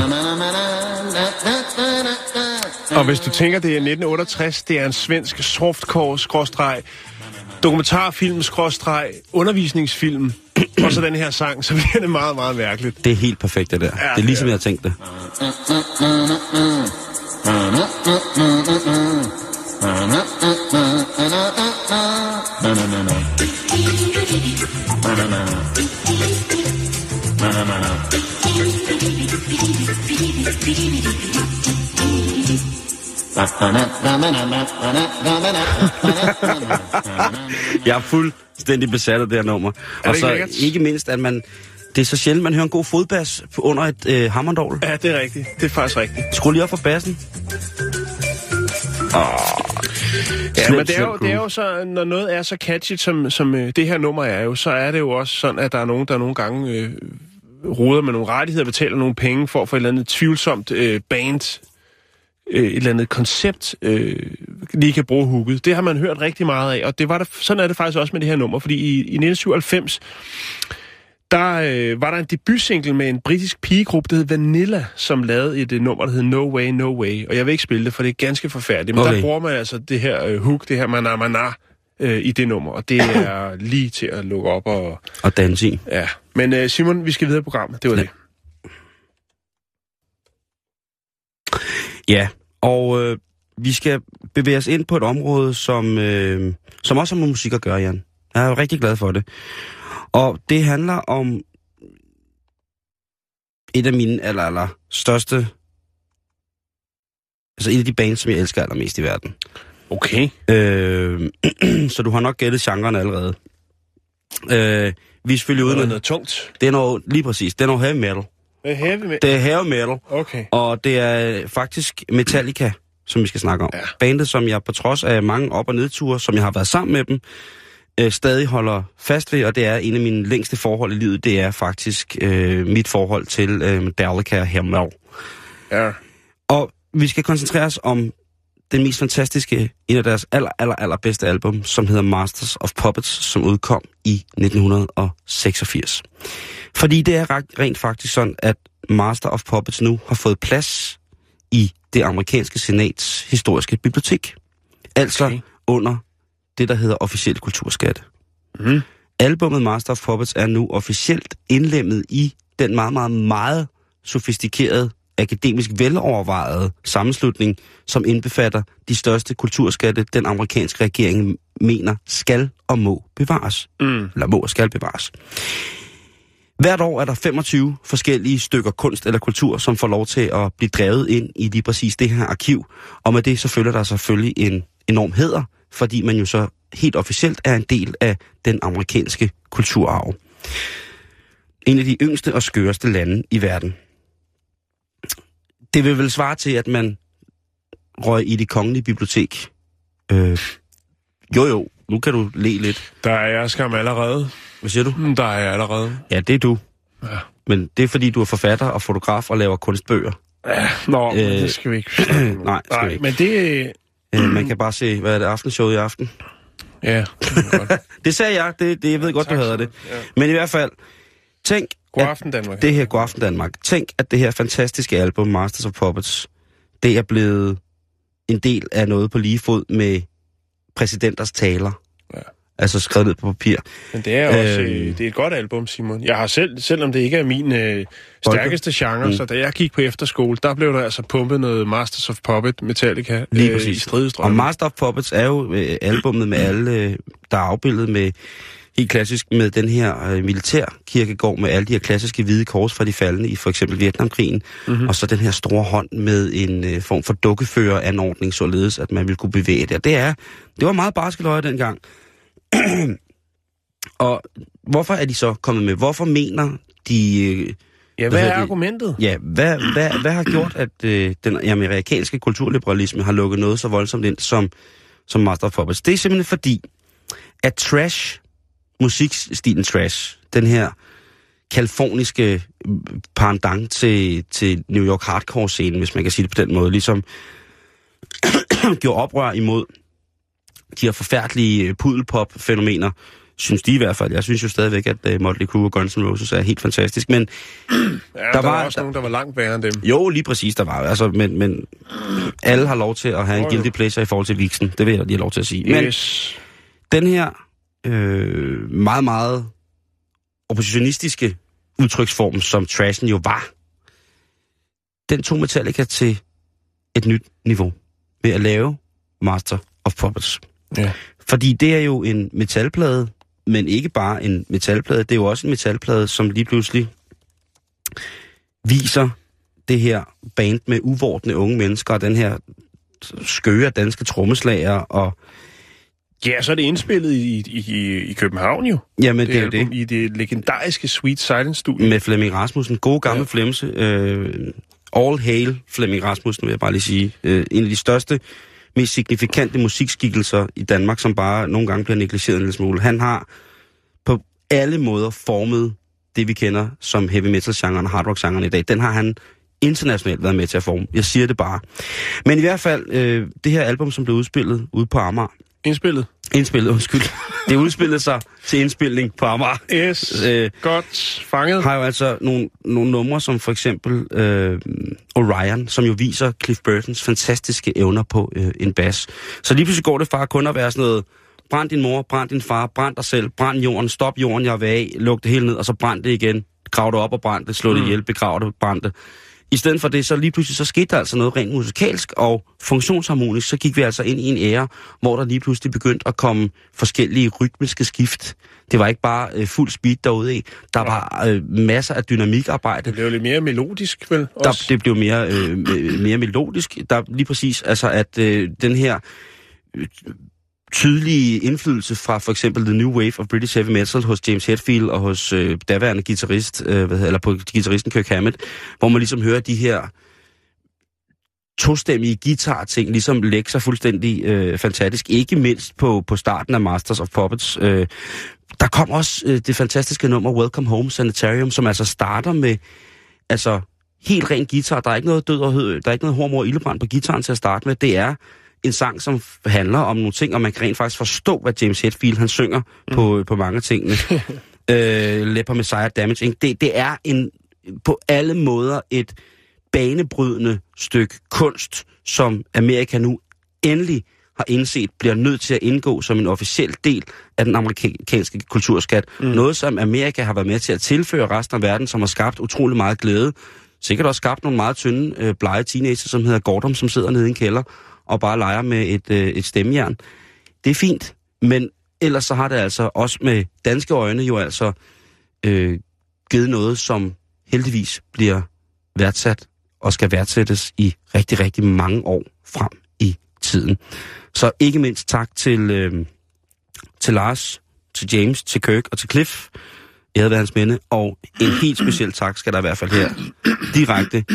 Og hvis du tænker, det er 1968, det er en svensk softcore-dokumentarfilm-undervisningsfilm, og så den her sang, så bliver det meget, meget mærkeligt. Det er helt perfekt, det der. det er ligesom, ja. jeg tænkte det. Jeg er fuldstændig besat af det her nummer. det Og ikke så lækkert? ikke mindst, at man... Det er så sjældent, man hører en god fodbas på- under et øh, hammondorgel. Ja, det er rigtigt. Det er faktisk rigtigt. Skru lige op for bassen. Ja, Slem, men det er, jo, det er jo så, når noget er så catchy, som, som øh, det her nummer er jo, så er det jo også sådan, at der er nogen, der nogle gange øh, roder med nogle rettigheder, betaler nogle penge for at få et eller andet tvivlsomt øh, band, øh, et eller andet koncept, øh, lige kan bruge hooket. Det har man hørt rigtig meget af, og det var der, sådan er det faktisk også med det her nummer, fordi i, i 1997, der øh, var der en debutsingle med en britisk pigegruppe, der hed Vanilla, som lavede et øh, nummer, der hed No Way, No Way. Og jeg vil ikke spille det, for det er ganske forfærdeligt. Men okay. Der bruger man altså det her øh, hook, det her mana mana, øh, i det nummer. Og det er lige til at lukke op og... Og danse i. Ja. Men øh, Simon, vi skal videre i programmet. Det var Ja. det. Ja, og øh, vi skal bevæge os ind på et område, som, øh, som også har med musik at gøre, Jan. Jeg er rigtig glad for det. Og det handler om et af mine aller, aller største... Altså et af de bands, som jeg elsker allermest i verden. Okay. Øh, så du har nok gættet genren allerede. Øh, vi er selvfølgelig ude med... noget tungt. Det er noget, lige præcis, det er noget heavy metal. Det er heavy med. Det er heavy metal. Okay. Og det er faktisk Metallica, som vi skal snakke om. Ja. Bandet, som jeg på trods af mange op- og nedture, som jeg har været sammen med dem, øh, stadig holder fast ved, og det er en af mine længste forhold i livet, det er faktisk øh, mit forhold til øh, Metallica metal. Ja. Og vi skal koncentrere os om den mest fantastiske, en af deres aller, aller, aller bedste album, som hedder Masters of Puppets, som udkom i 1986. Fordi det er rent faktisk sådan, at Master of Puppets nu har fået plads i det amerikanske senats historiske bibliotek. Altså Okay. under det, der hedder officielle kulturskatte. Mhm. Albummet Master of Puppets er nu officielt indlemmet i den meget, meget, meget sofistikerede, akademisk velovervejede sammenslutning, som indbefatter de største kulturskatte, den amerikanske regering mener skal og må bevares. Mm. Eller må og skal bevares. Hvert år er der 25 forskellige stykker kunst eller kultur, som får lov til at blive drevet ind i lige præcis det her arkiv. Og med det så følger der selvfølgelig en enorm heder, fordi man jo så helt officielt er en del af den amerikanske kulturarv. En af de yngste og skøreste lande i verden. Det vil vel svare til, at man røg i det kongelige bibliotek. Øh, jo jo, nu kan du le lidt. Der er jeg skam allerede. Hvad siger du? Mm, Der er jeg allerede. Ja, det er du. Ja. Men det er fordi, du er forfatter og fotograf og laver kunstbøger. Nå, øh, men det skal vi ikke nej, skal vi nej ikke. men det... Øh, man kan bare se, hvad er det, aftenshowet i aften? Ja, det godt. Det sagde jeg, det, det jeg ved godt, du havde det. have. Men i hvert fald, tænk, God aften, Danmark. det her God Aften Danmark, tænk, at det her fantastiske album, Masters of Puppets, det er blevet en del af noget på lige fod med præsidenters taler. Ja. Altså skrevet ned på papir. Men det er også Øhm. øh, det er et godt album, Simon. Jeg har selv, selvom det ikke er min øh, stærkeste genre, mm. så da jeg gik på efterskole, der blev der altså pumpet noget Masters of Puppet Metallica Lige øh, i præcis. Og stridestrømme. Master of Puppets er jo øh, albummet med alle, øh, der er afbildet med, helt klassisk med den her øh, militærkirkegård med alle de her klassiske hvide kors fra de faldende i for eksempel Vietnamkrigen. Mm-hmm. Og så den her store hånd med en øh, form for dukkeføreranordning, således at man vil kunne bevæge det. Og det er, det var meget barskeløje dengang. og hvorfor er de så kommet med? Hvorfor mener de... Øh, ja, hvad hvad er det? argumentet? Ja, hvad, hvad, hvad har gjort, at øh, den amerikanske kulturliberalisme har lukket noget så voldsomt ind som, som Master of Puppets? Det er simpelthen fordi, at trash, musikstilen trash, den her kaliforniske pendant til, til New York hardcore-scenen, hvis man kan sige det på den måde, ligesom gjorde oprør imod de her forfærdelige øh, pudelpop-fænomener, synes de i hvert fald. Jeg synes jo stadigvæk, at uh, Motley Crue og Guns N' Roses er helt fantastisk, men Ja, der, der var, var- også der- nogen, der var langt værre end dem. jo, lige præcis, der var. Altså, men, men alle har lov til at have en Jo, jo. guilty pleasure i forhold til Vixen. Det vil jeg lige have lov til at sige. Men Yes. den her øh, meget, meget oppositionistiske udtryksform, som trashen jo var, den tog Metallica til et nyt niveau ved at lave Master of Puppets. Ja. Fordi det er jo en metalplade, men ikke bare en metalplade. Det er jo også en metalplade, som lige pludselig viser det her band med uvordne unge mennesker, og den her skøre danske trommeslager, og Ja, så er det indspillet i, i, i, i København jo. jamen, det, det er album, det. I det legendariske Sweet Silence Studio. Med Flemming Rasmussen, gode gamle Ja. ja. Flemse, øh, all hail Flemming Rasmussen, vil jeg bare lige sige. Øh, en af de største, mest signifikante musikskikkelser i Danmark, som bare nogle gange bliver negligeret en lille smule. Han har på alle måder formet det, vi kender som heavy metal-genren og hard rock-genren i dag. Den har han internationalt været med til at forme. Jeg siger det bare. Men i hvert fald, øh, det her album, som blev udspillet ude på Amager, Indspillet. indspillet, undskyld, det udspillede sig til indspilning på Amager. Yes. Øh, Godt fanget. har jo altså nogle, nogle numre, som for eksempel øh, Orion, som jo viser Cliff Burtons fantastiske evner på øh, en bas. Så lige pludselig går det fra kun at være sådan noget, brænd din mor, brænd din far, brænd dig selv, brænd jorden, stop jorden, jeg er af, luk det hele ned, og så brænd det igen. Grav det op og brænd det, slå det ihjel, begrav det, brænd det. I stedet for det, så lige pludselig, så skete der altså noget rent musikalsk og funktionsharmonisk. Så gik vi altså ind i en ære, hvor der lige pludselig begyndte at komme forskellige rytmiske skift. Det var ikke bare øh, fuld speed derude i. Der var øh, masser af dynamikarbejde. Det blev lidt mere melodisk, vel? Der, Også. det blev mere, øh, mere melodisk. Der lige præcis, altså at øh, den her tydelige indflydelse fra for eksempel The New Wave of British Heavy Metal hos James Hetfield og hos øh, daværende guitarist, øh, hvad hedder, eller på guitaristen Kirk Hammett, hvor man ligesom hører de her tostemmige guitar-ting ligesom lægge sig fuldstændig øh, fantastisk. Ikke mindst på, på starten af Masters of Puppets. Øh, der kom også øh, det fantastiske nummer Welcome Home Sanitarium, som altså starter med altså helt ren guitar. Der er ikke noget død og hød, der er ikke noget hormor og ildebrand på gitaren til at starte med. Det er en sang, som handler om nogle ting, og man kan rent faktisk forstå, hvad James Hetfield han synger mm. på, på mange af tingene. øh, Leper Messiah Damage. Inc. Det, det er en på alle måder et banebrydende stykke kunst, som Amerika nu endelig har indset, bliver nødt til at indgå som en officiel del af den amerikanske kulturskat. Mm. Noget, som Amerika har været med til at tilføre resten af verden, som har skabt utrolig meget glæde. Sikkert også skabt nogle meget tynde, øh, blege teenager, som hedder Gordon, som sidder nede i en kælder og bare leger med et, øh, et stemmejern. Det er fint, men ellers så har det altså også med danske øjne jo altså øh, givet noget, som heldigvis bliver værdsat og skal værdsættes i rigtig, rigtig mange år frem i tiden. Så ikke mindst tak til, øh, til Lars, til James, til Kirk og til Cliff. Jeg havde været hans minde, og en helt speciel tak skal der i hvert fald her direkte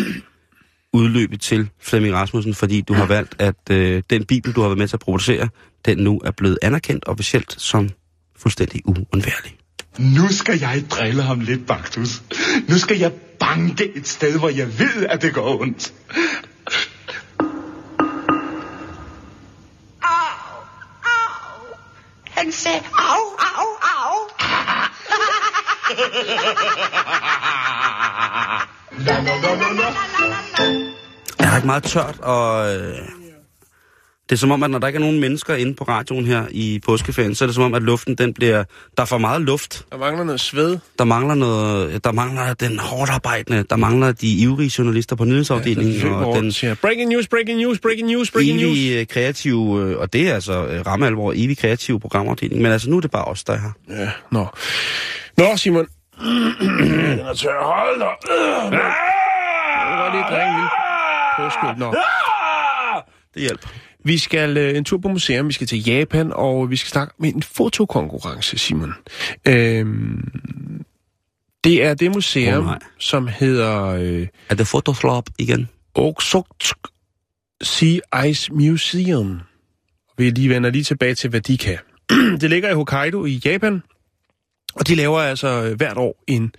udløbe til Flemming Rasmussen, fordi du har valgt, at øh, den bibel, du har været med til at producere, den nu er blevet anerkendt officielt som fuldstændig uundværlig. Nu skal jeg drille ham lidt, Baktus. Nu skal jeg banke et sted, hvor jeg ved, at det går ondt. Han sagde, au, au, au. Er der ikke meget tørt, og øh, det er som om, at når der ikke er nogen mennesker inde på radioen her i påskeferien, så er det som om, at luften den bliver... Der er for meget luft. Der mangler noget sved. Der mangler noget... Der mangler den hårdt arbejdende. Der mangler de ivrige journalister på nyhedsafdelingen. Ja, og den siger, breaking news, breaking news, breaking news, breaking news. evige kreative... øh, Og det er altså øh, ramme alvor, evig kreative programafdeling. Men altså, nu er det bare os, der er her. Ja, nå. Nå, Simon. Den er tør. Hold da. Vil godt lige drikke en lille. Nå. Det hjælper. Vi skal øh, en tur på museum, vi skal til Japan, og vi skal snakke med en fotokonkurrence, Simon. Øhm, det er det museum, nej. som hedder øh, Er det Photoslop igen? Oksotsk Sea Ice Museum. Vi lige vender lige tilbage til, hvad de kan. det ligger i Hokkaido i Japan, og de laver altså hvert år en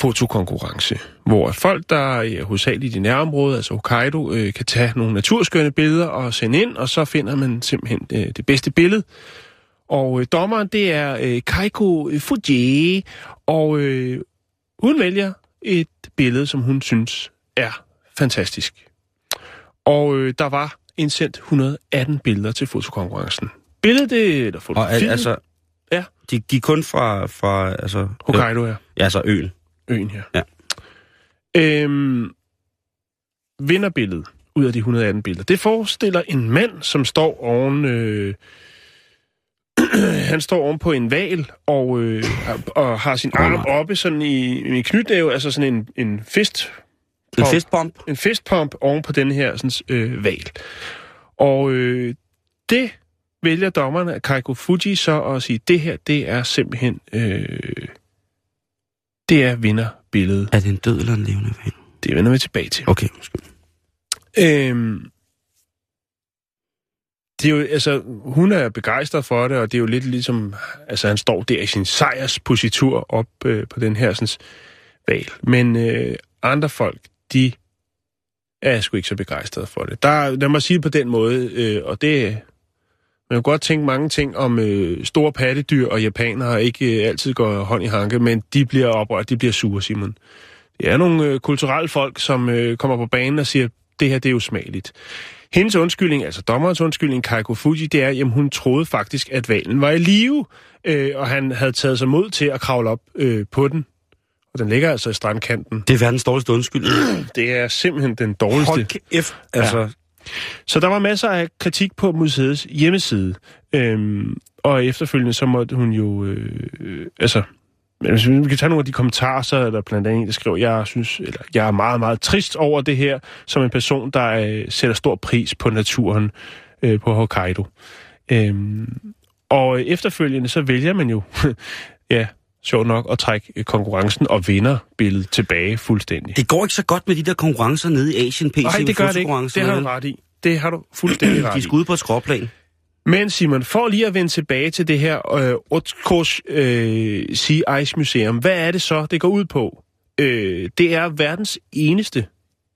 fotokonkurrence, hvor folk, der er hovedsageligt i nærområdet, altså Hokkaido, øh, kan tage nogle naturskønne billeder og sende ind, og så finder man simpelthen øh, det bedste billede. Og øh, dommeren, det er øh, Kaiko Fuji, og øh, hun vælger et billede, som hun synes er fantastisk. Og øh, der var indsendt 118 billeder til fotokonkurrencen. Billedet, det, eller Og fotografiet, al- altså. De gik kun fra, fra altså, Hokkaido, ja. Ja, altså øen. Øen her. Ja. Øhm, vinderbilledet ud af de 118 billeder. Det forestiller en mand, som står oven... Øh, han står oven på en val og, øh, og har sin arm oppe sådan i, i knytnæve, altså sådan en, en fist En Pump. fistbomb. en fistpump oven på den her sådan, øh, val. Og øh, det vælger dommerne, Kaiko Fuji, så at sige, det her, det er simpelthen, øh, det er vinderbilledet. Er det en død eller en levende val? Det vender vi tilbage til. Okay, undskyld. Øhm, det er jo, altså, hun er begejstret for det, og det er jo lidt ligesom, altså han står der i sin sejrspositur op øh, på den her sådan, valg. Men øh, andre folk, de er sgu ikke så begejstrede for det. Der, er- lad mig sige på den måde, øh, og det man kan godt tænke mange ting om øh, store pattedyr og japanere ikke øh, altid går hånd i hanke, men de bliver oprørt, de bliver sure, Simon. Det er nogle øh, kulturelle folk, som øh, kommer på banen og siger, det her det er usmageligt. Hendes undskyldning, altså dommerens undskyldning, Kaiko Fuji, det er, at hun troede faktisk, at valen var i live, øh, og han havde taget sig mod til at kravle op øh, på den. Og den ligger altså i strandkanten. Det er verdens dårligste undskyldning. Det er simpelthen den dårligste. Hold kæft. Altså, ja. Så der var masser af kritik på museets hjemmeside. Øhm, og efterfølgende så måtte hun jo... Øh, øh, altså, hvis vi kan tage nogle af de kommentarer, så er der blandt andet en, der skriver, jeg synes, eller jeg er meget, meget trist over det her, som en person, der øh, sætter stor pris på naturen øh, på Hokkaido. Øhm, og efterfølgende, så vælger man jo, ja, sjovt nok, at trække øh, konkurrencen og vinder billedet tilbage fuldstændig. det går ikke så godt med de der konkurrencer nede i Asian PC. Nej, det gør det ikke. Det har du ret i. Det har du fuldstændig ret De i. skal ud på et skråplan. Men Simon, for lige at vende tilbage til det her øh, Otkos øh, Sea Ice Museum, hvad er det så, det går ud på? Øh, det er verdens eneste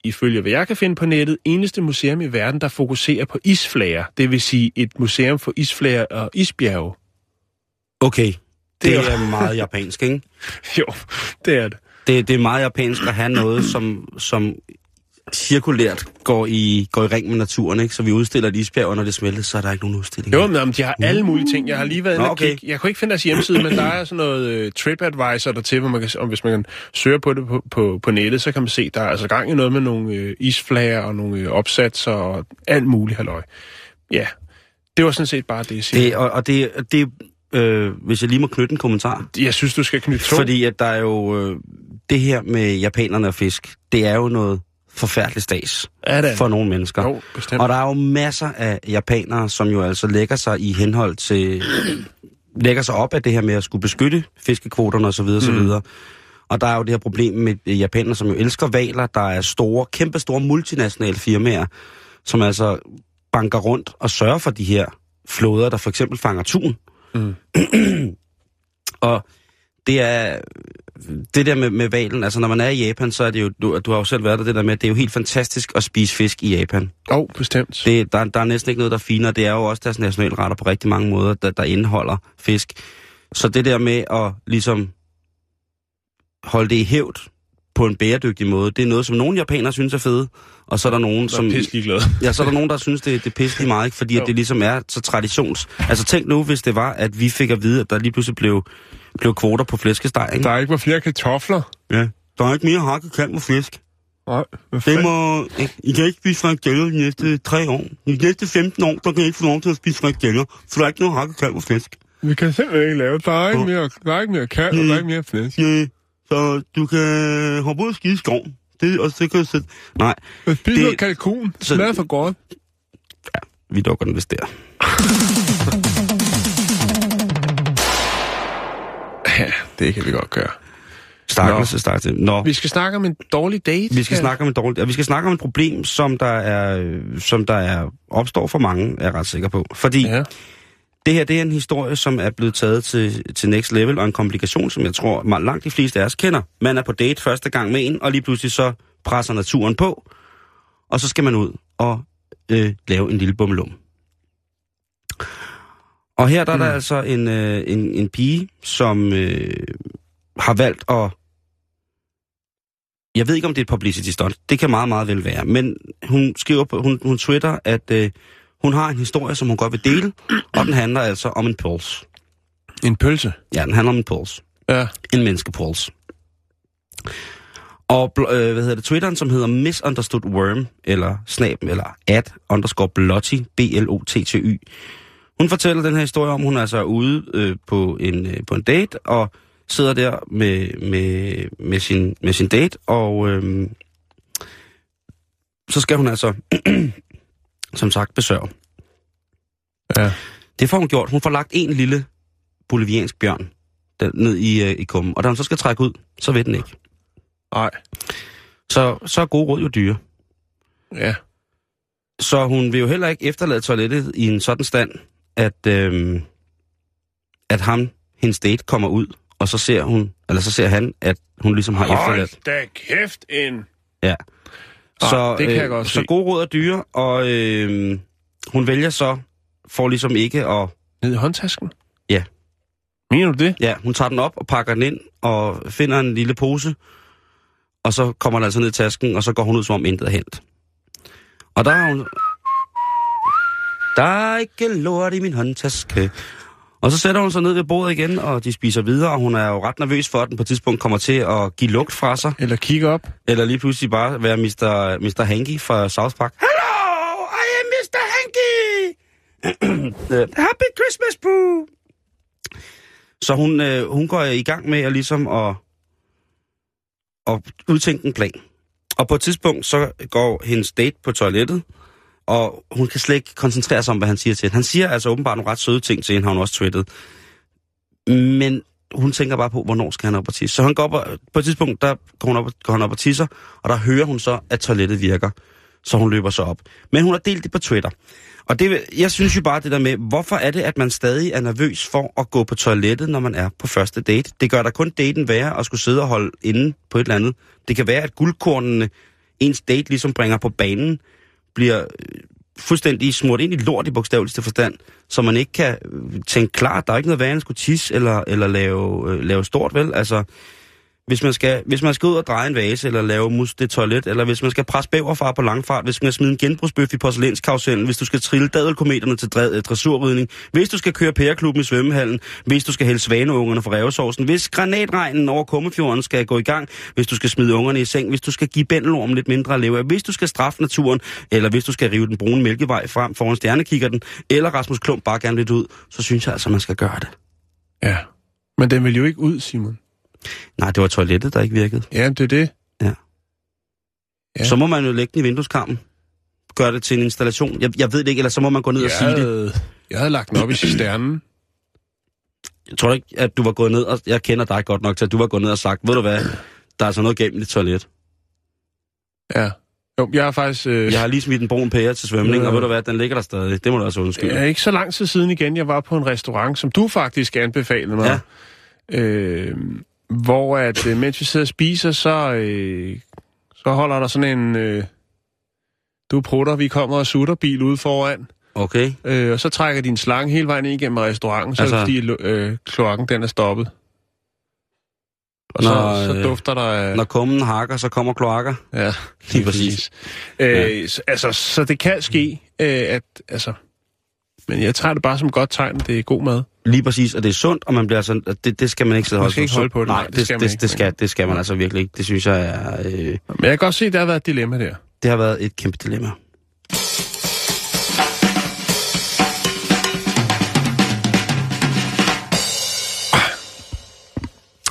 ifølge hvad jeg kan finde på nettet, eneste museum i verden, der fokuserer på isflager. Det vil sige et museum for isflager og isbjerge. Okay, det, er meget japansk, ikke? Jo, det er det. Det, det er meget japansk at have noget, som, som cirkulært går i, går i ring med naturen, ikke? Så vi udstiller et isbjerg, og når det smelter, så er der ikke nogen udstilling. Jo, men de har alle mulige ting. Jeg har lige været inde og okay. Jeg kunne ikke finde deres hjemmeside, men der er sådan noget uh, TripAdvisor der til, hvor man kan, om hvis man søger på det på, på, på nettet, så kan man se, der er altså gang i noget med nogle øh, isflager og nogle øh, opsatser og alt muligt halløj. Ja, det var sådan set bare det, jeg siger. Det, og, og det, det øh, hvis jeg lige må knytte en kommentar. Jeg synes, du skal knytte to. Fordi at der er jo øh, det her med japanerne og fisk, det er jo noget forfærdeligt stas er det? for nogle mennesker. Jo, bestemt. Og der er jo masser af japanere, som jo altså lægger sig i henhold til... lægger sig op af det her med at skulle beskytte fiskekvoterne osv. Mm. osv. Og der er jo det her problem med japanere, som jo elsker valer. Der er store, kæmpe store multinationale firmaer, som altså banker rundt og sørger for de her flåder, der for eksempel fanger tun. Mm. og det er det der med, med valen, altså når man er i Japan, så er det jo, du, du har jo selv været der, det der med, det er jo helt fantastisk at spise fisk i Japan. Jo, oh, bestemt. Det, der, der er næsten ikke noget, der er finere. Det er jo også deres nationalretter på rigtig mange måder, der, der indeholder fisk. Så det der med at ligesom holde det i hævd på en bæredygtig måde, det er noget, som nogle japanere synes er fede, og så er der nogen, Der som... er. Ja, så er der nogen, der synes, det, det er pisselig meget, ikke? fordi at det ligesom er så traditions... Altså tænk nu, hvis det var, at vi fik at vide, at der lige pludselig blev, blev kvoter på flæskesteg, ikke? Der er ikke var flere kartofler. Ja. Der er ikke mere hakket kalv og fisk. Nej, Det må... I kan ikke spise frikadeller de næste tre år. De næste 15 år, der kan I ikke få lov til at spise frikadeller, for der er ikke noget hakket kalv og fisk. Vi kan simpelthen ikke lave. Der er ikke mere, der er ikke mere kalv, og der er ikke mere flæsk. Ja, så du kan hoppe ud og skide i skoven. Det, og så kan du sætte... Nej, Det- noget kalkun. Det så- smager for godt. vi dukker den vist der. Ja, det kan vi godt gøre. Stakkels, stakkels. Nå, Vi skal snakke om en dårlig date. vi skal snakke om et dårligt... Vi skal snakke om et problem, som der er, som der er opstår for mange, er jeg ret sikker på. Fordi Ja. Det her, det er en historie, som er blevet taget til, til next level, og en komplikation, som jeg tror, meget langt de fleste af os kender. Man er på date første gang med en, og lige pludselig så presser naturen på, og så skal man ud og øh, lave en lille bummelum. Og her der er der Mm. altså en, øh, en, en pige, som øh, har valgt at... Jeg ved ikke, om det er et publicity stunt. Det kan meget, meget vel være. Men hun skriver på, hun, hun twitter, at øh, hun har en historie, som hun godt vil dele, og den handler altså om en puls. En pølse. Ja, den handler om en puls. Ja. En menneskepuls. Og øh, hvad hedder det, Twitteren, som hedder Misunderstood Worm, eller snab, eller at underscore blotty, B-L-O-T-T-Y. Hun fortæller den her historie om, hun er altså ude øh, på, en, øh, på en date, og sidder der med, med, med, sin, med sin date, og øh, så skal hun altså, som sagt, besøge. Ja. Det får hun gjort. Hun får lagt en lille boliviansk bjørn den, ned i, øh, i kummen, og da hun så skal trække ud, så ved den ikke. Nej. Så, så er gode råd jo dyre. Ja. Så hun vil jo heller ikke efterlade toilettet i en sådan stand, at, øhm, at ham, hendes date, kommer ud, og så ser hun, eller så ser han, at hun ligesom har efterladt. Hold da kæft en... Ja. Ah, Så, det kan jeg godt så se. gode råd er dyre, og øhm, hun vælger så, for ligesom ikke at... Ned i håndtasken? Ja. Mener du det? Ja, hun tager den op og pakker den ind, og finder en lille pose, og så kommer den altså ned i tasken, og så går hun ud, som om intet er hent. Og der har hun... Der er ikke lort i min håndtaske. Og så sætter hun sig ned ved bordet igen, og de spiser videre, og hun er jo ret nervøs for, at den på et tidspunkt kommer til at give lugt fra sig. Eller kigge op? Eller lige pludselig bare være Mr. Mr. Hanky fra South Park. Hello, I am Mr. Hanky! Happy Christmas, Boo! Så hun, øh, hun går i gang med at ligesom at, at udtænke en plan. Og på et tidspunkt, så går hendes date på toilettet, og hun kan slet ikke koncentrere sig om, hvad han siger til hende. Han siger altså åbenbart nogle ret søde ting til hende, har hun også twittet. Men hun tænker bare på, hvornår skal han op og tisse. Så han går op og, på et tidspunkt, der går hun, op, går hun op og tisser, og der hører hun så, at toilettet virker. Så hun løber så op. Men hun har delt det på Twitter. Og det, jeg synes jo bare det der med, hvorfor er det, at man stadig er nervøs for at gå på toilettet, når man er på første date? Det gør da kun daten værre at skulle sidde og holde inde på et eller andet. Det kan være, at guldkornene ens date ligesom bringer på banen, bliver øh, fuldstændig smurt ind i lort i bogstaveligste forstand, så man ikke kan øh, tænke klart, der er ikke noget værre, end at skulle tisse eller, eller lave, øh, lave stort, vel? Altså, hvis man, skal, hvis man skal ud og dreje en vase, eller lave mus det toilet, eller hvis man skal presse bæverfar på langfart, hvis man skal smide en genbrugsbøf i porcelænskarusellen, hvis du skal trille dadelkometerne til dræ, øh, dressurridning, hvis du skal køre pæreklubben i svømmehallen, hvis du skal hælde svaneungerne fra revsovsen, hvis granatregnen over Kummefjorden skal gå i gang, hvis du skal smide ungerne i seng, hvis du skal give bændelormen lidt mindre at leve af, hvis du skal straffe naturen, eller hvis du skal rive den brune mælkevej frem foran stjernekikkerten, eller Rasmus Klump bare gerne lidt ud, så synes jeg altså, man skal gøre det. Ja. Men den vil jo ikke ud, Simon. Nej, det var toilettet, der ikke virkede. Ja, det er det. Ja. Ja. Så må man jo lægge den i vindueskarmen. Gøre det til en installation. Jeg, jeg ved det ikke, eller så må man gå ned og Jeg sige det. havde, jeg havde lagt den op i cisternen. Jeg tror ikke, at du var gået ned, og jeg kender dig godt nok til, at du var gået ned og sagt, ved du hvad, der er altså noget gennem dit toilet. Ja. Jo, jeg har faktisk... Øh, Jeg har lige smidt en brun pære til svømning, Ja. og ved du hvad, den ligger der stadig. Det må du også undskylde. Ja, ikke så lang tid siden igen, jeg var på en restaurant, som du faktisk anbefalede mig. Ja. Øh, hvor at, øh, mens vi sidder og spiser, så, øh, så holder der sådan en... Øh, du prutter, vi kommer og sutter bil ude foran. Okay. Øh, og så trækker din slange hele vejen ind igennem restauranten, så altså, er det Altså- fordi øh, kloakken den er stoppet. Og så, Når, så øh, dufter der af... Når kummen hakker, så kommer kloakker. Ja, lige præcis. Øh, s- altså, så det kan ske, øh, at... Altså, men jeg tager det bare som et godt tegn, det er god mad. Lige præcis, og det er sundt, og man bliver sådan, det, det skal man ikke sidde og holde skal ikke holde på det, Nej, nej, det, det skal man det, ikke, det, skal, det skal man altså virkelig ikke. Det synes jeg er, øh, Men jeg kan godt se, at der har været et dilemma der. det har været et kæmpe dilemma.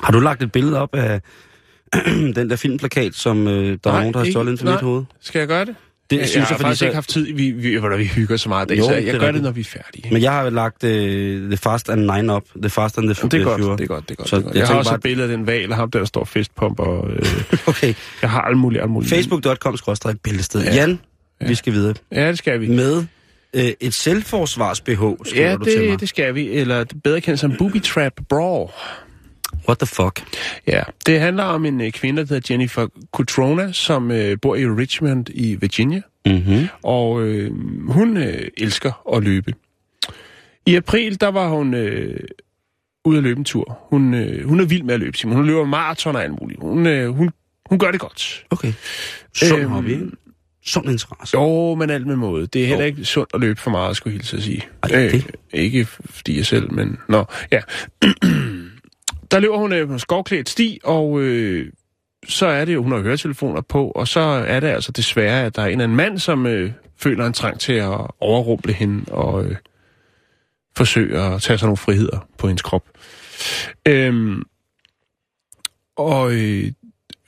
Har du lagt et billede op af den der filmplakat, som øh, der er nogen, der har stjålet ind til nej. mit hoved? Skal jeg gøre det? Det jeg, synes jeg har fordi faktisk så- ikke haft tid. Vi, vi, hvor vi hygger så meget i dag, Jo, så det jeg er gør det, når vi er færdige. Men jeg har lagt øh, The Fast and Nine op. The Fast and the Jamen, det er Furious. godt, det er godt, det er godt. Så det er godt. jeg Jeg, har også bare- et billede af den val, og ham der, der står festpump, og øh, Okay. jeg har alt muligt, alt muligt. Facebook.com-bæltested. Ja. Jan, vi skal videre. Ja, det skal vi. Med øh, et selvforsvars-BH, Ja, du til mig. det, det skal vi. Eller det er bedre kendt som Booby Trap Brawl. What the fuck? Ja, det handler om en øh, kvinde, der hedder Jennifer Cutrona, som øh, bor i Richmond i Virginia. Mm-hmm. Og øh, hun øh, elsker at løbe. I april, der var hun øh, ude at løbe en tur. Hun, øh, hun er vild med at løbe, Simon. Hun løber maraton og alt muligt. Hun, øh, hun, hun gør det godt. Okay. Sund Øhm, hobby? Sund interesse. Jo, men alt med måde. Det er heller ikke sundt at løbe for meget, skulle jeg hilse at sige. Øh, Ej, det- ikke fordi jeg selv, men... Nå, ja. der løber hun øh, på en skovklædt sti, og øh, så er det jo, hun har høretelefoner på, og så er det altså desværre, at der er en eller anden mand, som øh, føler en trang til at overrumple hende og øh, forsøge at tage sig nogle friheder på hendes krop. Øhm, og øh,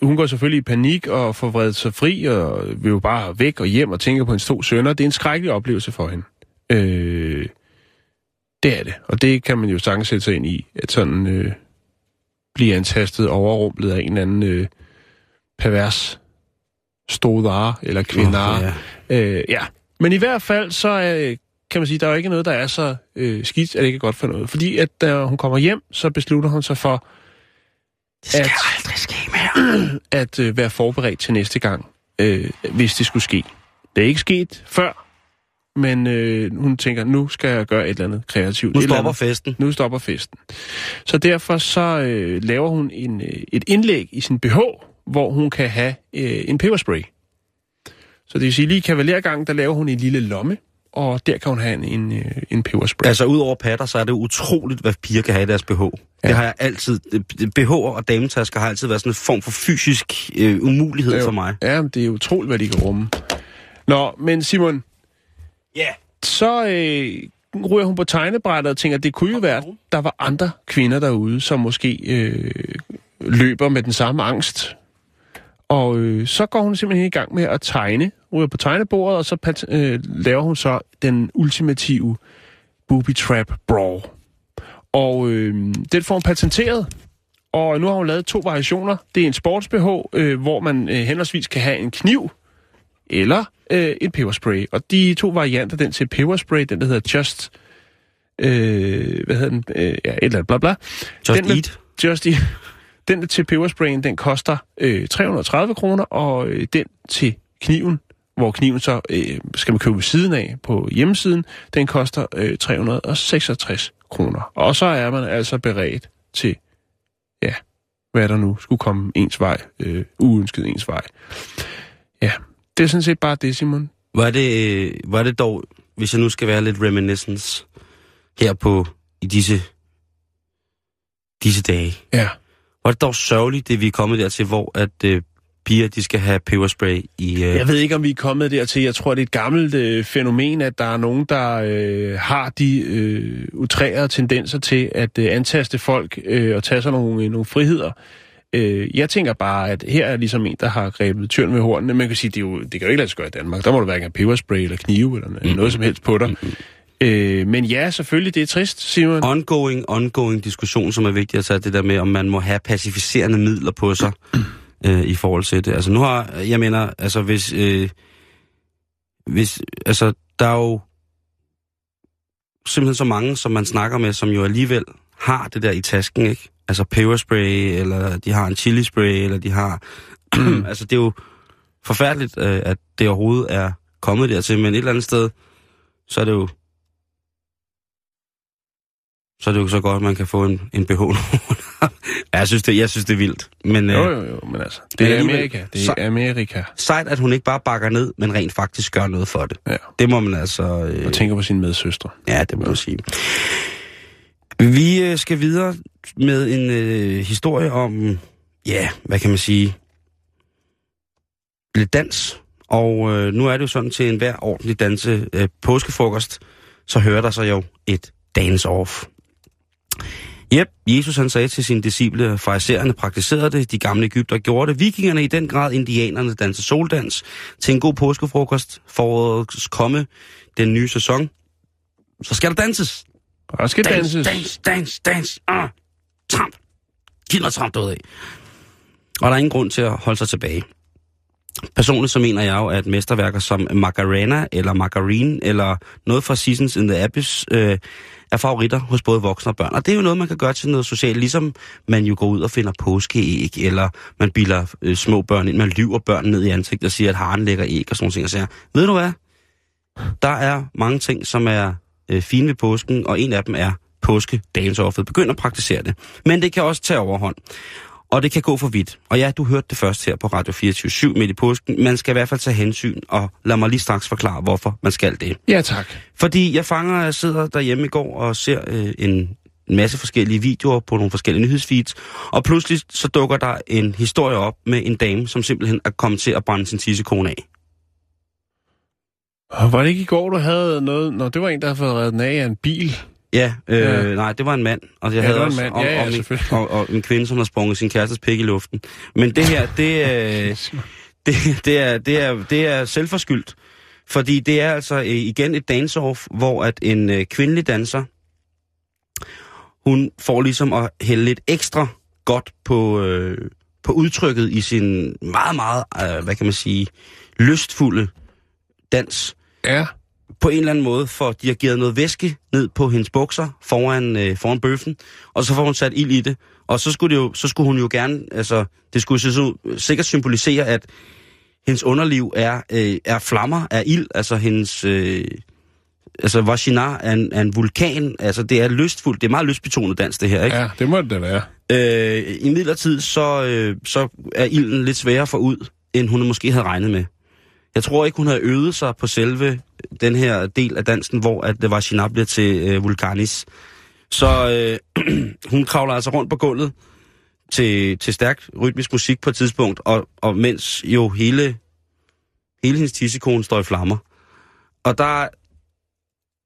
hun går selvfølgelig i panik og får vredet sig fri, og vil jo bare væk og hjem og tænker på hendes to sønner. Det er en skrækkelig oplevelse for hende. Øh, det er det. Og det kan man jo sagtens sætte sig ind i, at sådan øh, blive antastet og overrumplet af en eller anden øh, pervers stodare eller kvindare. Nå, ja. Øh, ja. Men i hvert fald, så øh, kan man sige, der er jo ikke noget, der er så øh, skidt, at det ikke er godt for noget. Fordi at da hun kommer hjem, så beslutter hun sig for, Det skal at- aldrig ske mere. at øh, være forberedt til næste gang, øh, hvis det skulle ske. Det er ikke sket før, men øh, hun tænker, nu skal jeg gøre et eller andet kreativt. Nu stopper andet. festen. Nu stopper festen. Så derfor så øh, laver hun en, øh, et indlæg i sin BH, hvor hun kan have øh, en peberspray. Så det vil sige, lige i kavalergangen, der laver hun en lille lomme, og der kan hun have en, en, øh, en peberspray. Altså, ud over patter, så er det utroligt, hvad piger kan have i deres BH. Ja. Det har jeg altid... BH'er og dametasker har altid været sådan en form for fysisk øh, umulighed Jo. for mig. Ja, det er utroligt, hvad de kan rumme. Nå, men Simon, Ja. så øh, ryger hun på tegnebrættet og tænker, det kunne jo være, at der var andre kvinder derude, som måske øh, løber med den samme angst. Og øh, så går hun simpelthen i gang med at tegne, ryger på tegnebordet, og så øh, laver hun så den ultimative booby trap brawl. Og øh, den får hun patenteret, og nu har hun lavet to variationer. Det er en sports-BH, øh, hvor man øh, henholdsvis kan have en kniv eller øh, en peberspray. Og de to varianter, den til peberspray, den der hedder Just... Øh, hvad hedder den? Øh, ja, et eller andet bla bla. Just den med- eat. Just Eat. Den til pebersprayen, den koster øh, 330 kroner, og øh, den til kniven, hvor kniven så øh, skal man købe ved siden af på hjemmesiden, den koster øh, 366 kroner. Og så er man altså beredt til, ja, hvad der nu skulle komme ens vej, øh, uønsket ens vej. Det er sådan set bare det, Simon. Var det, øh, var det dog, hvis jeg nu skal være lidt reminiscence her på i disse, disse dage, Ja. var det dog sørgeligt, det vi er kommet dertil, hvor at øh, piger, de skal have peberspray i... Øh, Jeg ved ikke, om vi er kommet dertil. Jeg tror, det er et gammelt øh, fænomen, at der er nogen, der øh, har de øh, utrærede tendenser til at øh, antaste folk øh, og tage sig nogle, nogle friheder. Øh, jeg tænker bare, at her er ligesom en, der har grebet tyren med hornene. Man kan sige, det, er jo, det kan jo ikke lade sig gøre i Danmark. Der må du hverken have peberspray eller knive eller noget som helst på dig. Øh, men ja, selvfølgelig, det er trist, Simon. ongoing, ongoing diskussion, som er vigtig at tage det der med, om man må have pacificerende midler på sig øh, i forhold til det. Altså nu har, jeg mener, altså hvis, øh, hvis, altså der er jo simpelthen så mange, som man snakker med, som jo alligevel har det der i tasken, ikke? Altså peberspray, eller de har en chilispray, eller de har, altså det er jo forfærdeligt, øh, at det overhovedet er kommet dertil, men et eller andet sted, så er det jo så er det jo så godt, at man kan få en, en BH. ja, jeg synes, det, jeg synes, det er vildt. Men, Jo, øh, jo, jo, men altså, Men det er Amerika. Det er Amerika. sejt, at hun ikke bare bakker ned, men rent faktisk gør noget for det. Ja. Det må man altså... Øh, Og tænker på sine medsøstre. ja, det må man sige. Vi øh, skal videre med en øh, historie om, ja, hvad kan man sige, lidt dans. Og øh, nu er det jo sådan til enhver ordentlig danse øh, påskefrokost, så hører der sig jo et dance-off. Jep, Jesus han sagde til sine disciple, farisererne praktiserede det, de gamle Ægypter gjorde det, vikingerne i den grad, indianerne danser soldans. Til en god påskefrokost forårets komme den nye sæson, så skal der danses. Og skal Dans, danses. dans, dans, dans. Ah, tramp. Giv noget tramp af. Og der er ingen grund til at holde sig tilbage. Personligt så mener jeg jo, at mesterværker som Macarena eller Margarine eller noget fra Seasons in the Abyss øh, er favoritter hos både voksne og børn. Og det er jo noget, man kan gøre til noget socialt, ligesom man jo går ud og finder påskeæg, eller man bilder øh, små børn ind, man lyver børn ned i ansigtet og siger, at haren lægger æg og sådan nogle ting. Og siger, ved du hvad? Der er mange ting, som er øh, fine ved påsken, og en af dem er påske offet. Begynd at praktisere det. Men det kan også tage overhånd. Og det kan gå for vidt. Og ja, du hørte det først her på Radio 24 midt i påsken. Man skal i hvert fald tage hensyn, og lad mig lige straks forklare, hvorfor man skal det. Ja, tak. Fordi jeg fanger, jeg sidder derhjemme i går og ser øh, en masse forskellige videoer på nogle forskellige nyhedsfeeds, og pludselig så dukker der en historie op med en dame, som simpelthen er kommet til at brænde sin tissekone af. Og var det ikke i går, du havde noget... Nå, det var en, der havde fået reddet af en bil. Ja, øh, Ja. nej, det var en mand. Og jeg Ja, havde det var en også mand. om, Ja, ja, om, en, og, og en kvinde, som har sprunget sin kærestes pik i luften. Men det her, det, øh, det, det, er, det, er, det er selvforskyldt. Fordi det er altså øh, igen et dance-off, hvor at en øh, kvindelig danser, hun får ligesom at hælde lidt ekstra godt på, øh, på udtrykket i sin meget, meget, øh, hvad kan man sige, lystfulde dans Ja. På en eller anden måde, for de har givet noget væske ned på hendes bukser foran, øh, foran bøffen, og så får hun sat ild i det. Og så skulle, det jo, så skulle hun jo gerne, altså, det skulle så, sikkert symbolisere, at hendes underliv er, øh, er flammer af ild, altså hendes, øh, altså Vagina er en, er en vulkan, altså det er lystfuldt, det er meget lystbetonet dans det her, ikke? Ja, det må det da være. Øh, I midlertid, så, øh, så er ilden lidt sværere få ud, end hun måske havde regnet med. Jeg tror ikke, hun havde øvet sig på selve den her del af dansen, hvor at det var bliver til øh, Vulkanis. Så øh, hun kravler altså rundt på gulvet til, til stærk rytmisk musik på et tidspunkt, og, og mens jo hele, hele hendes tissekone står i flammer. Og der,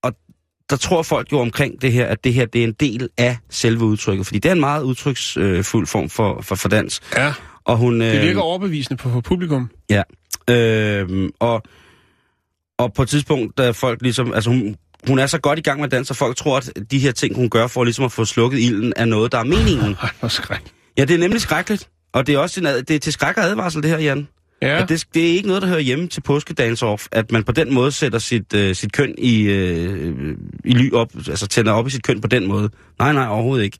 og der tror folk jo omkring det her, at det her det er en del af selve udtrykket, fordi det er en meget udtryksfuld form for, for, for dans. Ja, Og hun, det øh, virker overbevisende på, på publikum. Ja. Øh, og, og på et tidspunkt, da folk ligesom... Altså hun, hun er så godt i gang med at danse, og folk tror, at de her ting, hun gør for ligesom at få slukket ilden, er noget, der er meningen. Hvor skræk. Ja, det er nemlig skrækkeligt. Og det er også en, det er til skræk og advarsel, det her, Jan. Ja, At det, det er ikke noget, der hører hjemme til påskedance off, at man på den måde sætter sit, øh, sit køn i, øh, i ly op, altså tænder op i sit køn på den måde. Nej, nej, overhovedet ikke.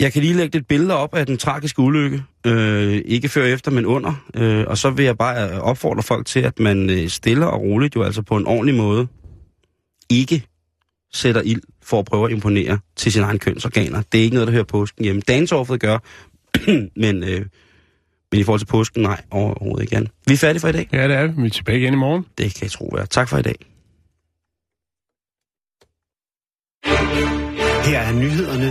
Jeg kan lige lægge et billede op af den tragiske ulykke. Øh, ikke før efter, men under. Øh, og så vil jeg bare øh, opfordre folk til, at man øh, stille og roligt, jo altså på en ordentlig måde, ikke sætter ild for at prøve at imponere til sine egne kønsorganer. Det er ikke noget, der hører påsken hjemme. Dansårfet gør, men, øh, men i forhold til påsken, nej, overhovedet ikke. Vi er færdige for i dag. Ja, det er vi. Vi er tilbage igen i morgen. Det kan jeg tro være. Tak for i dag. Her er nyhederne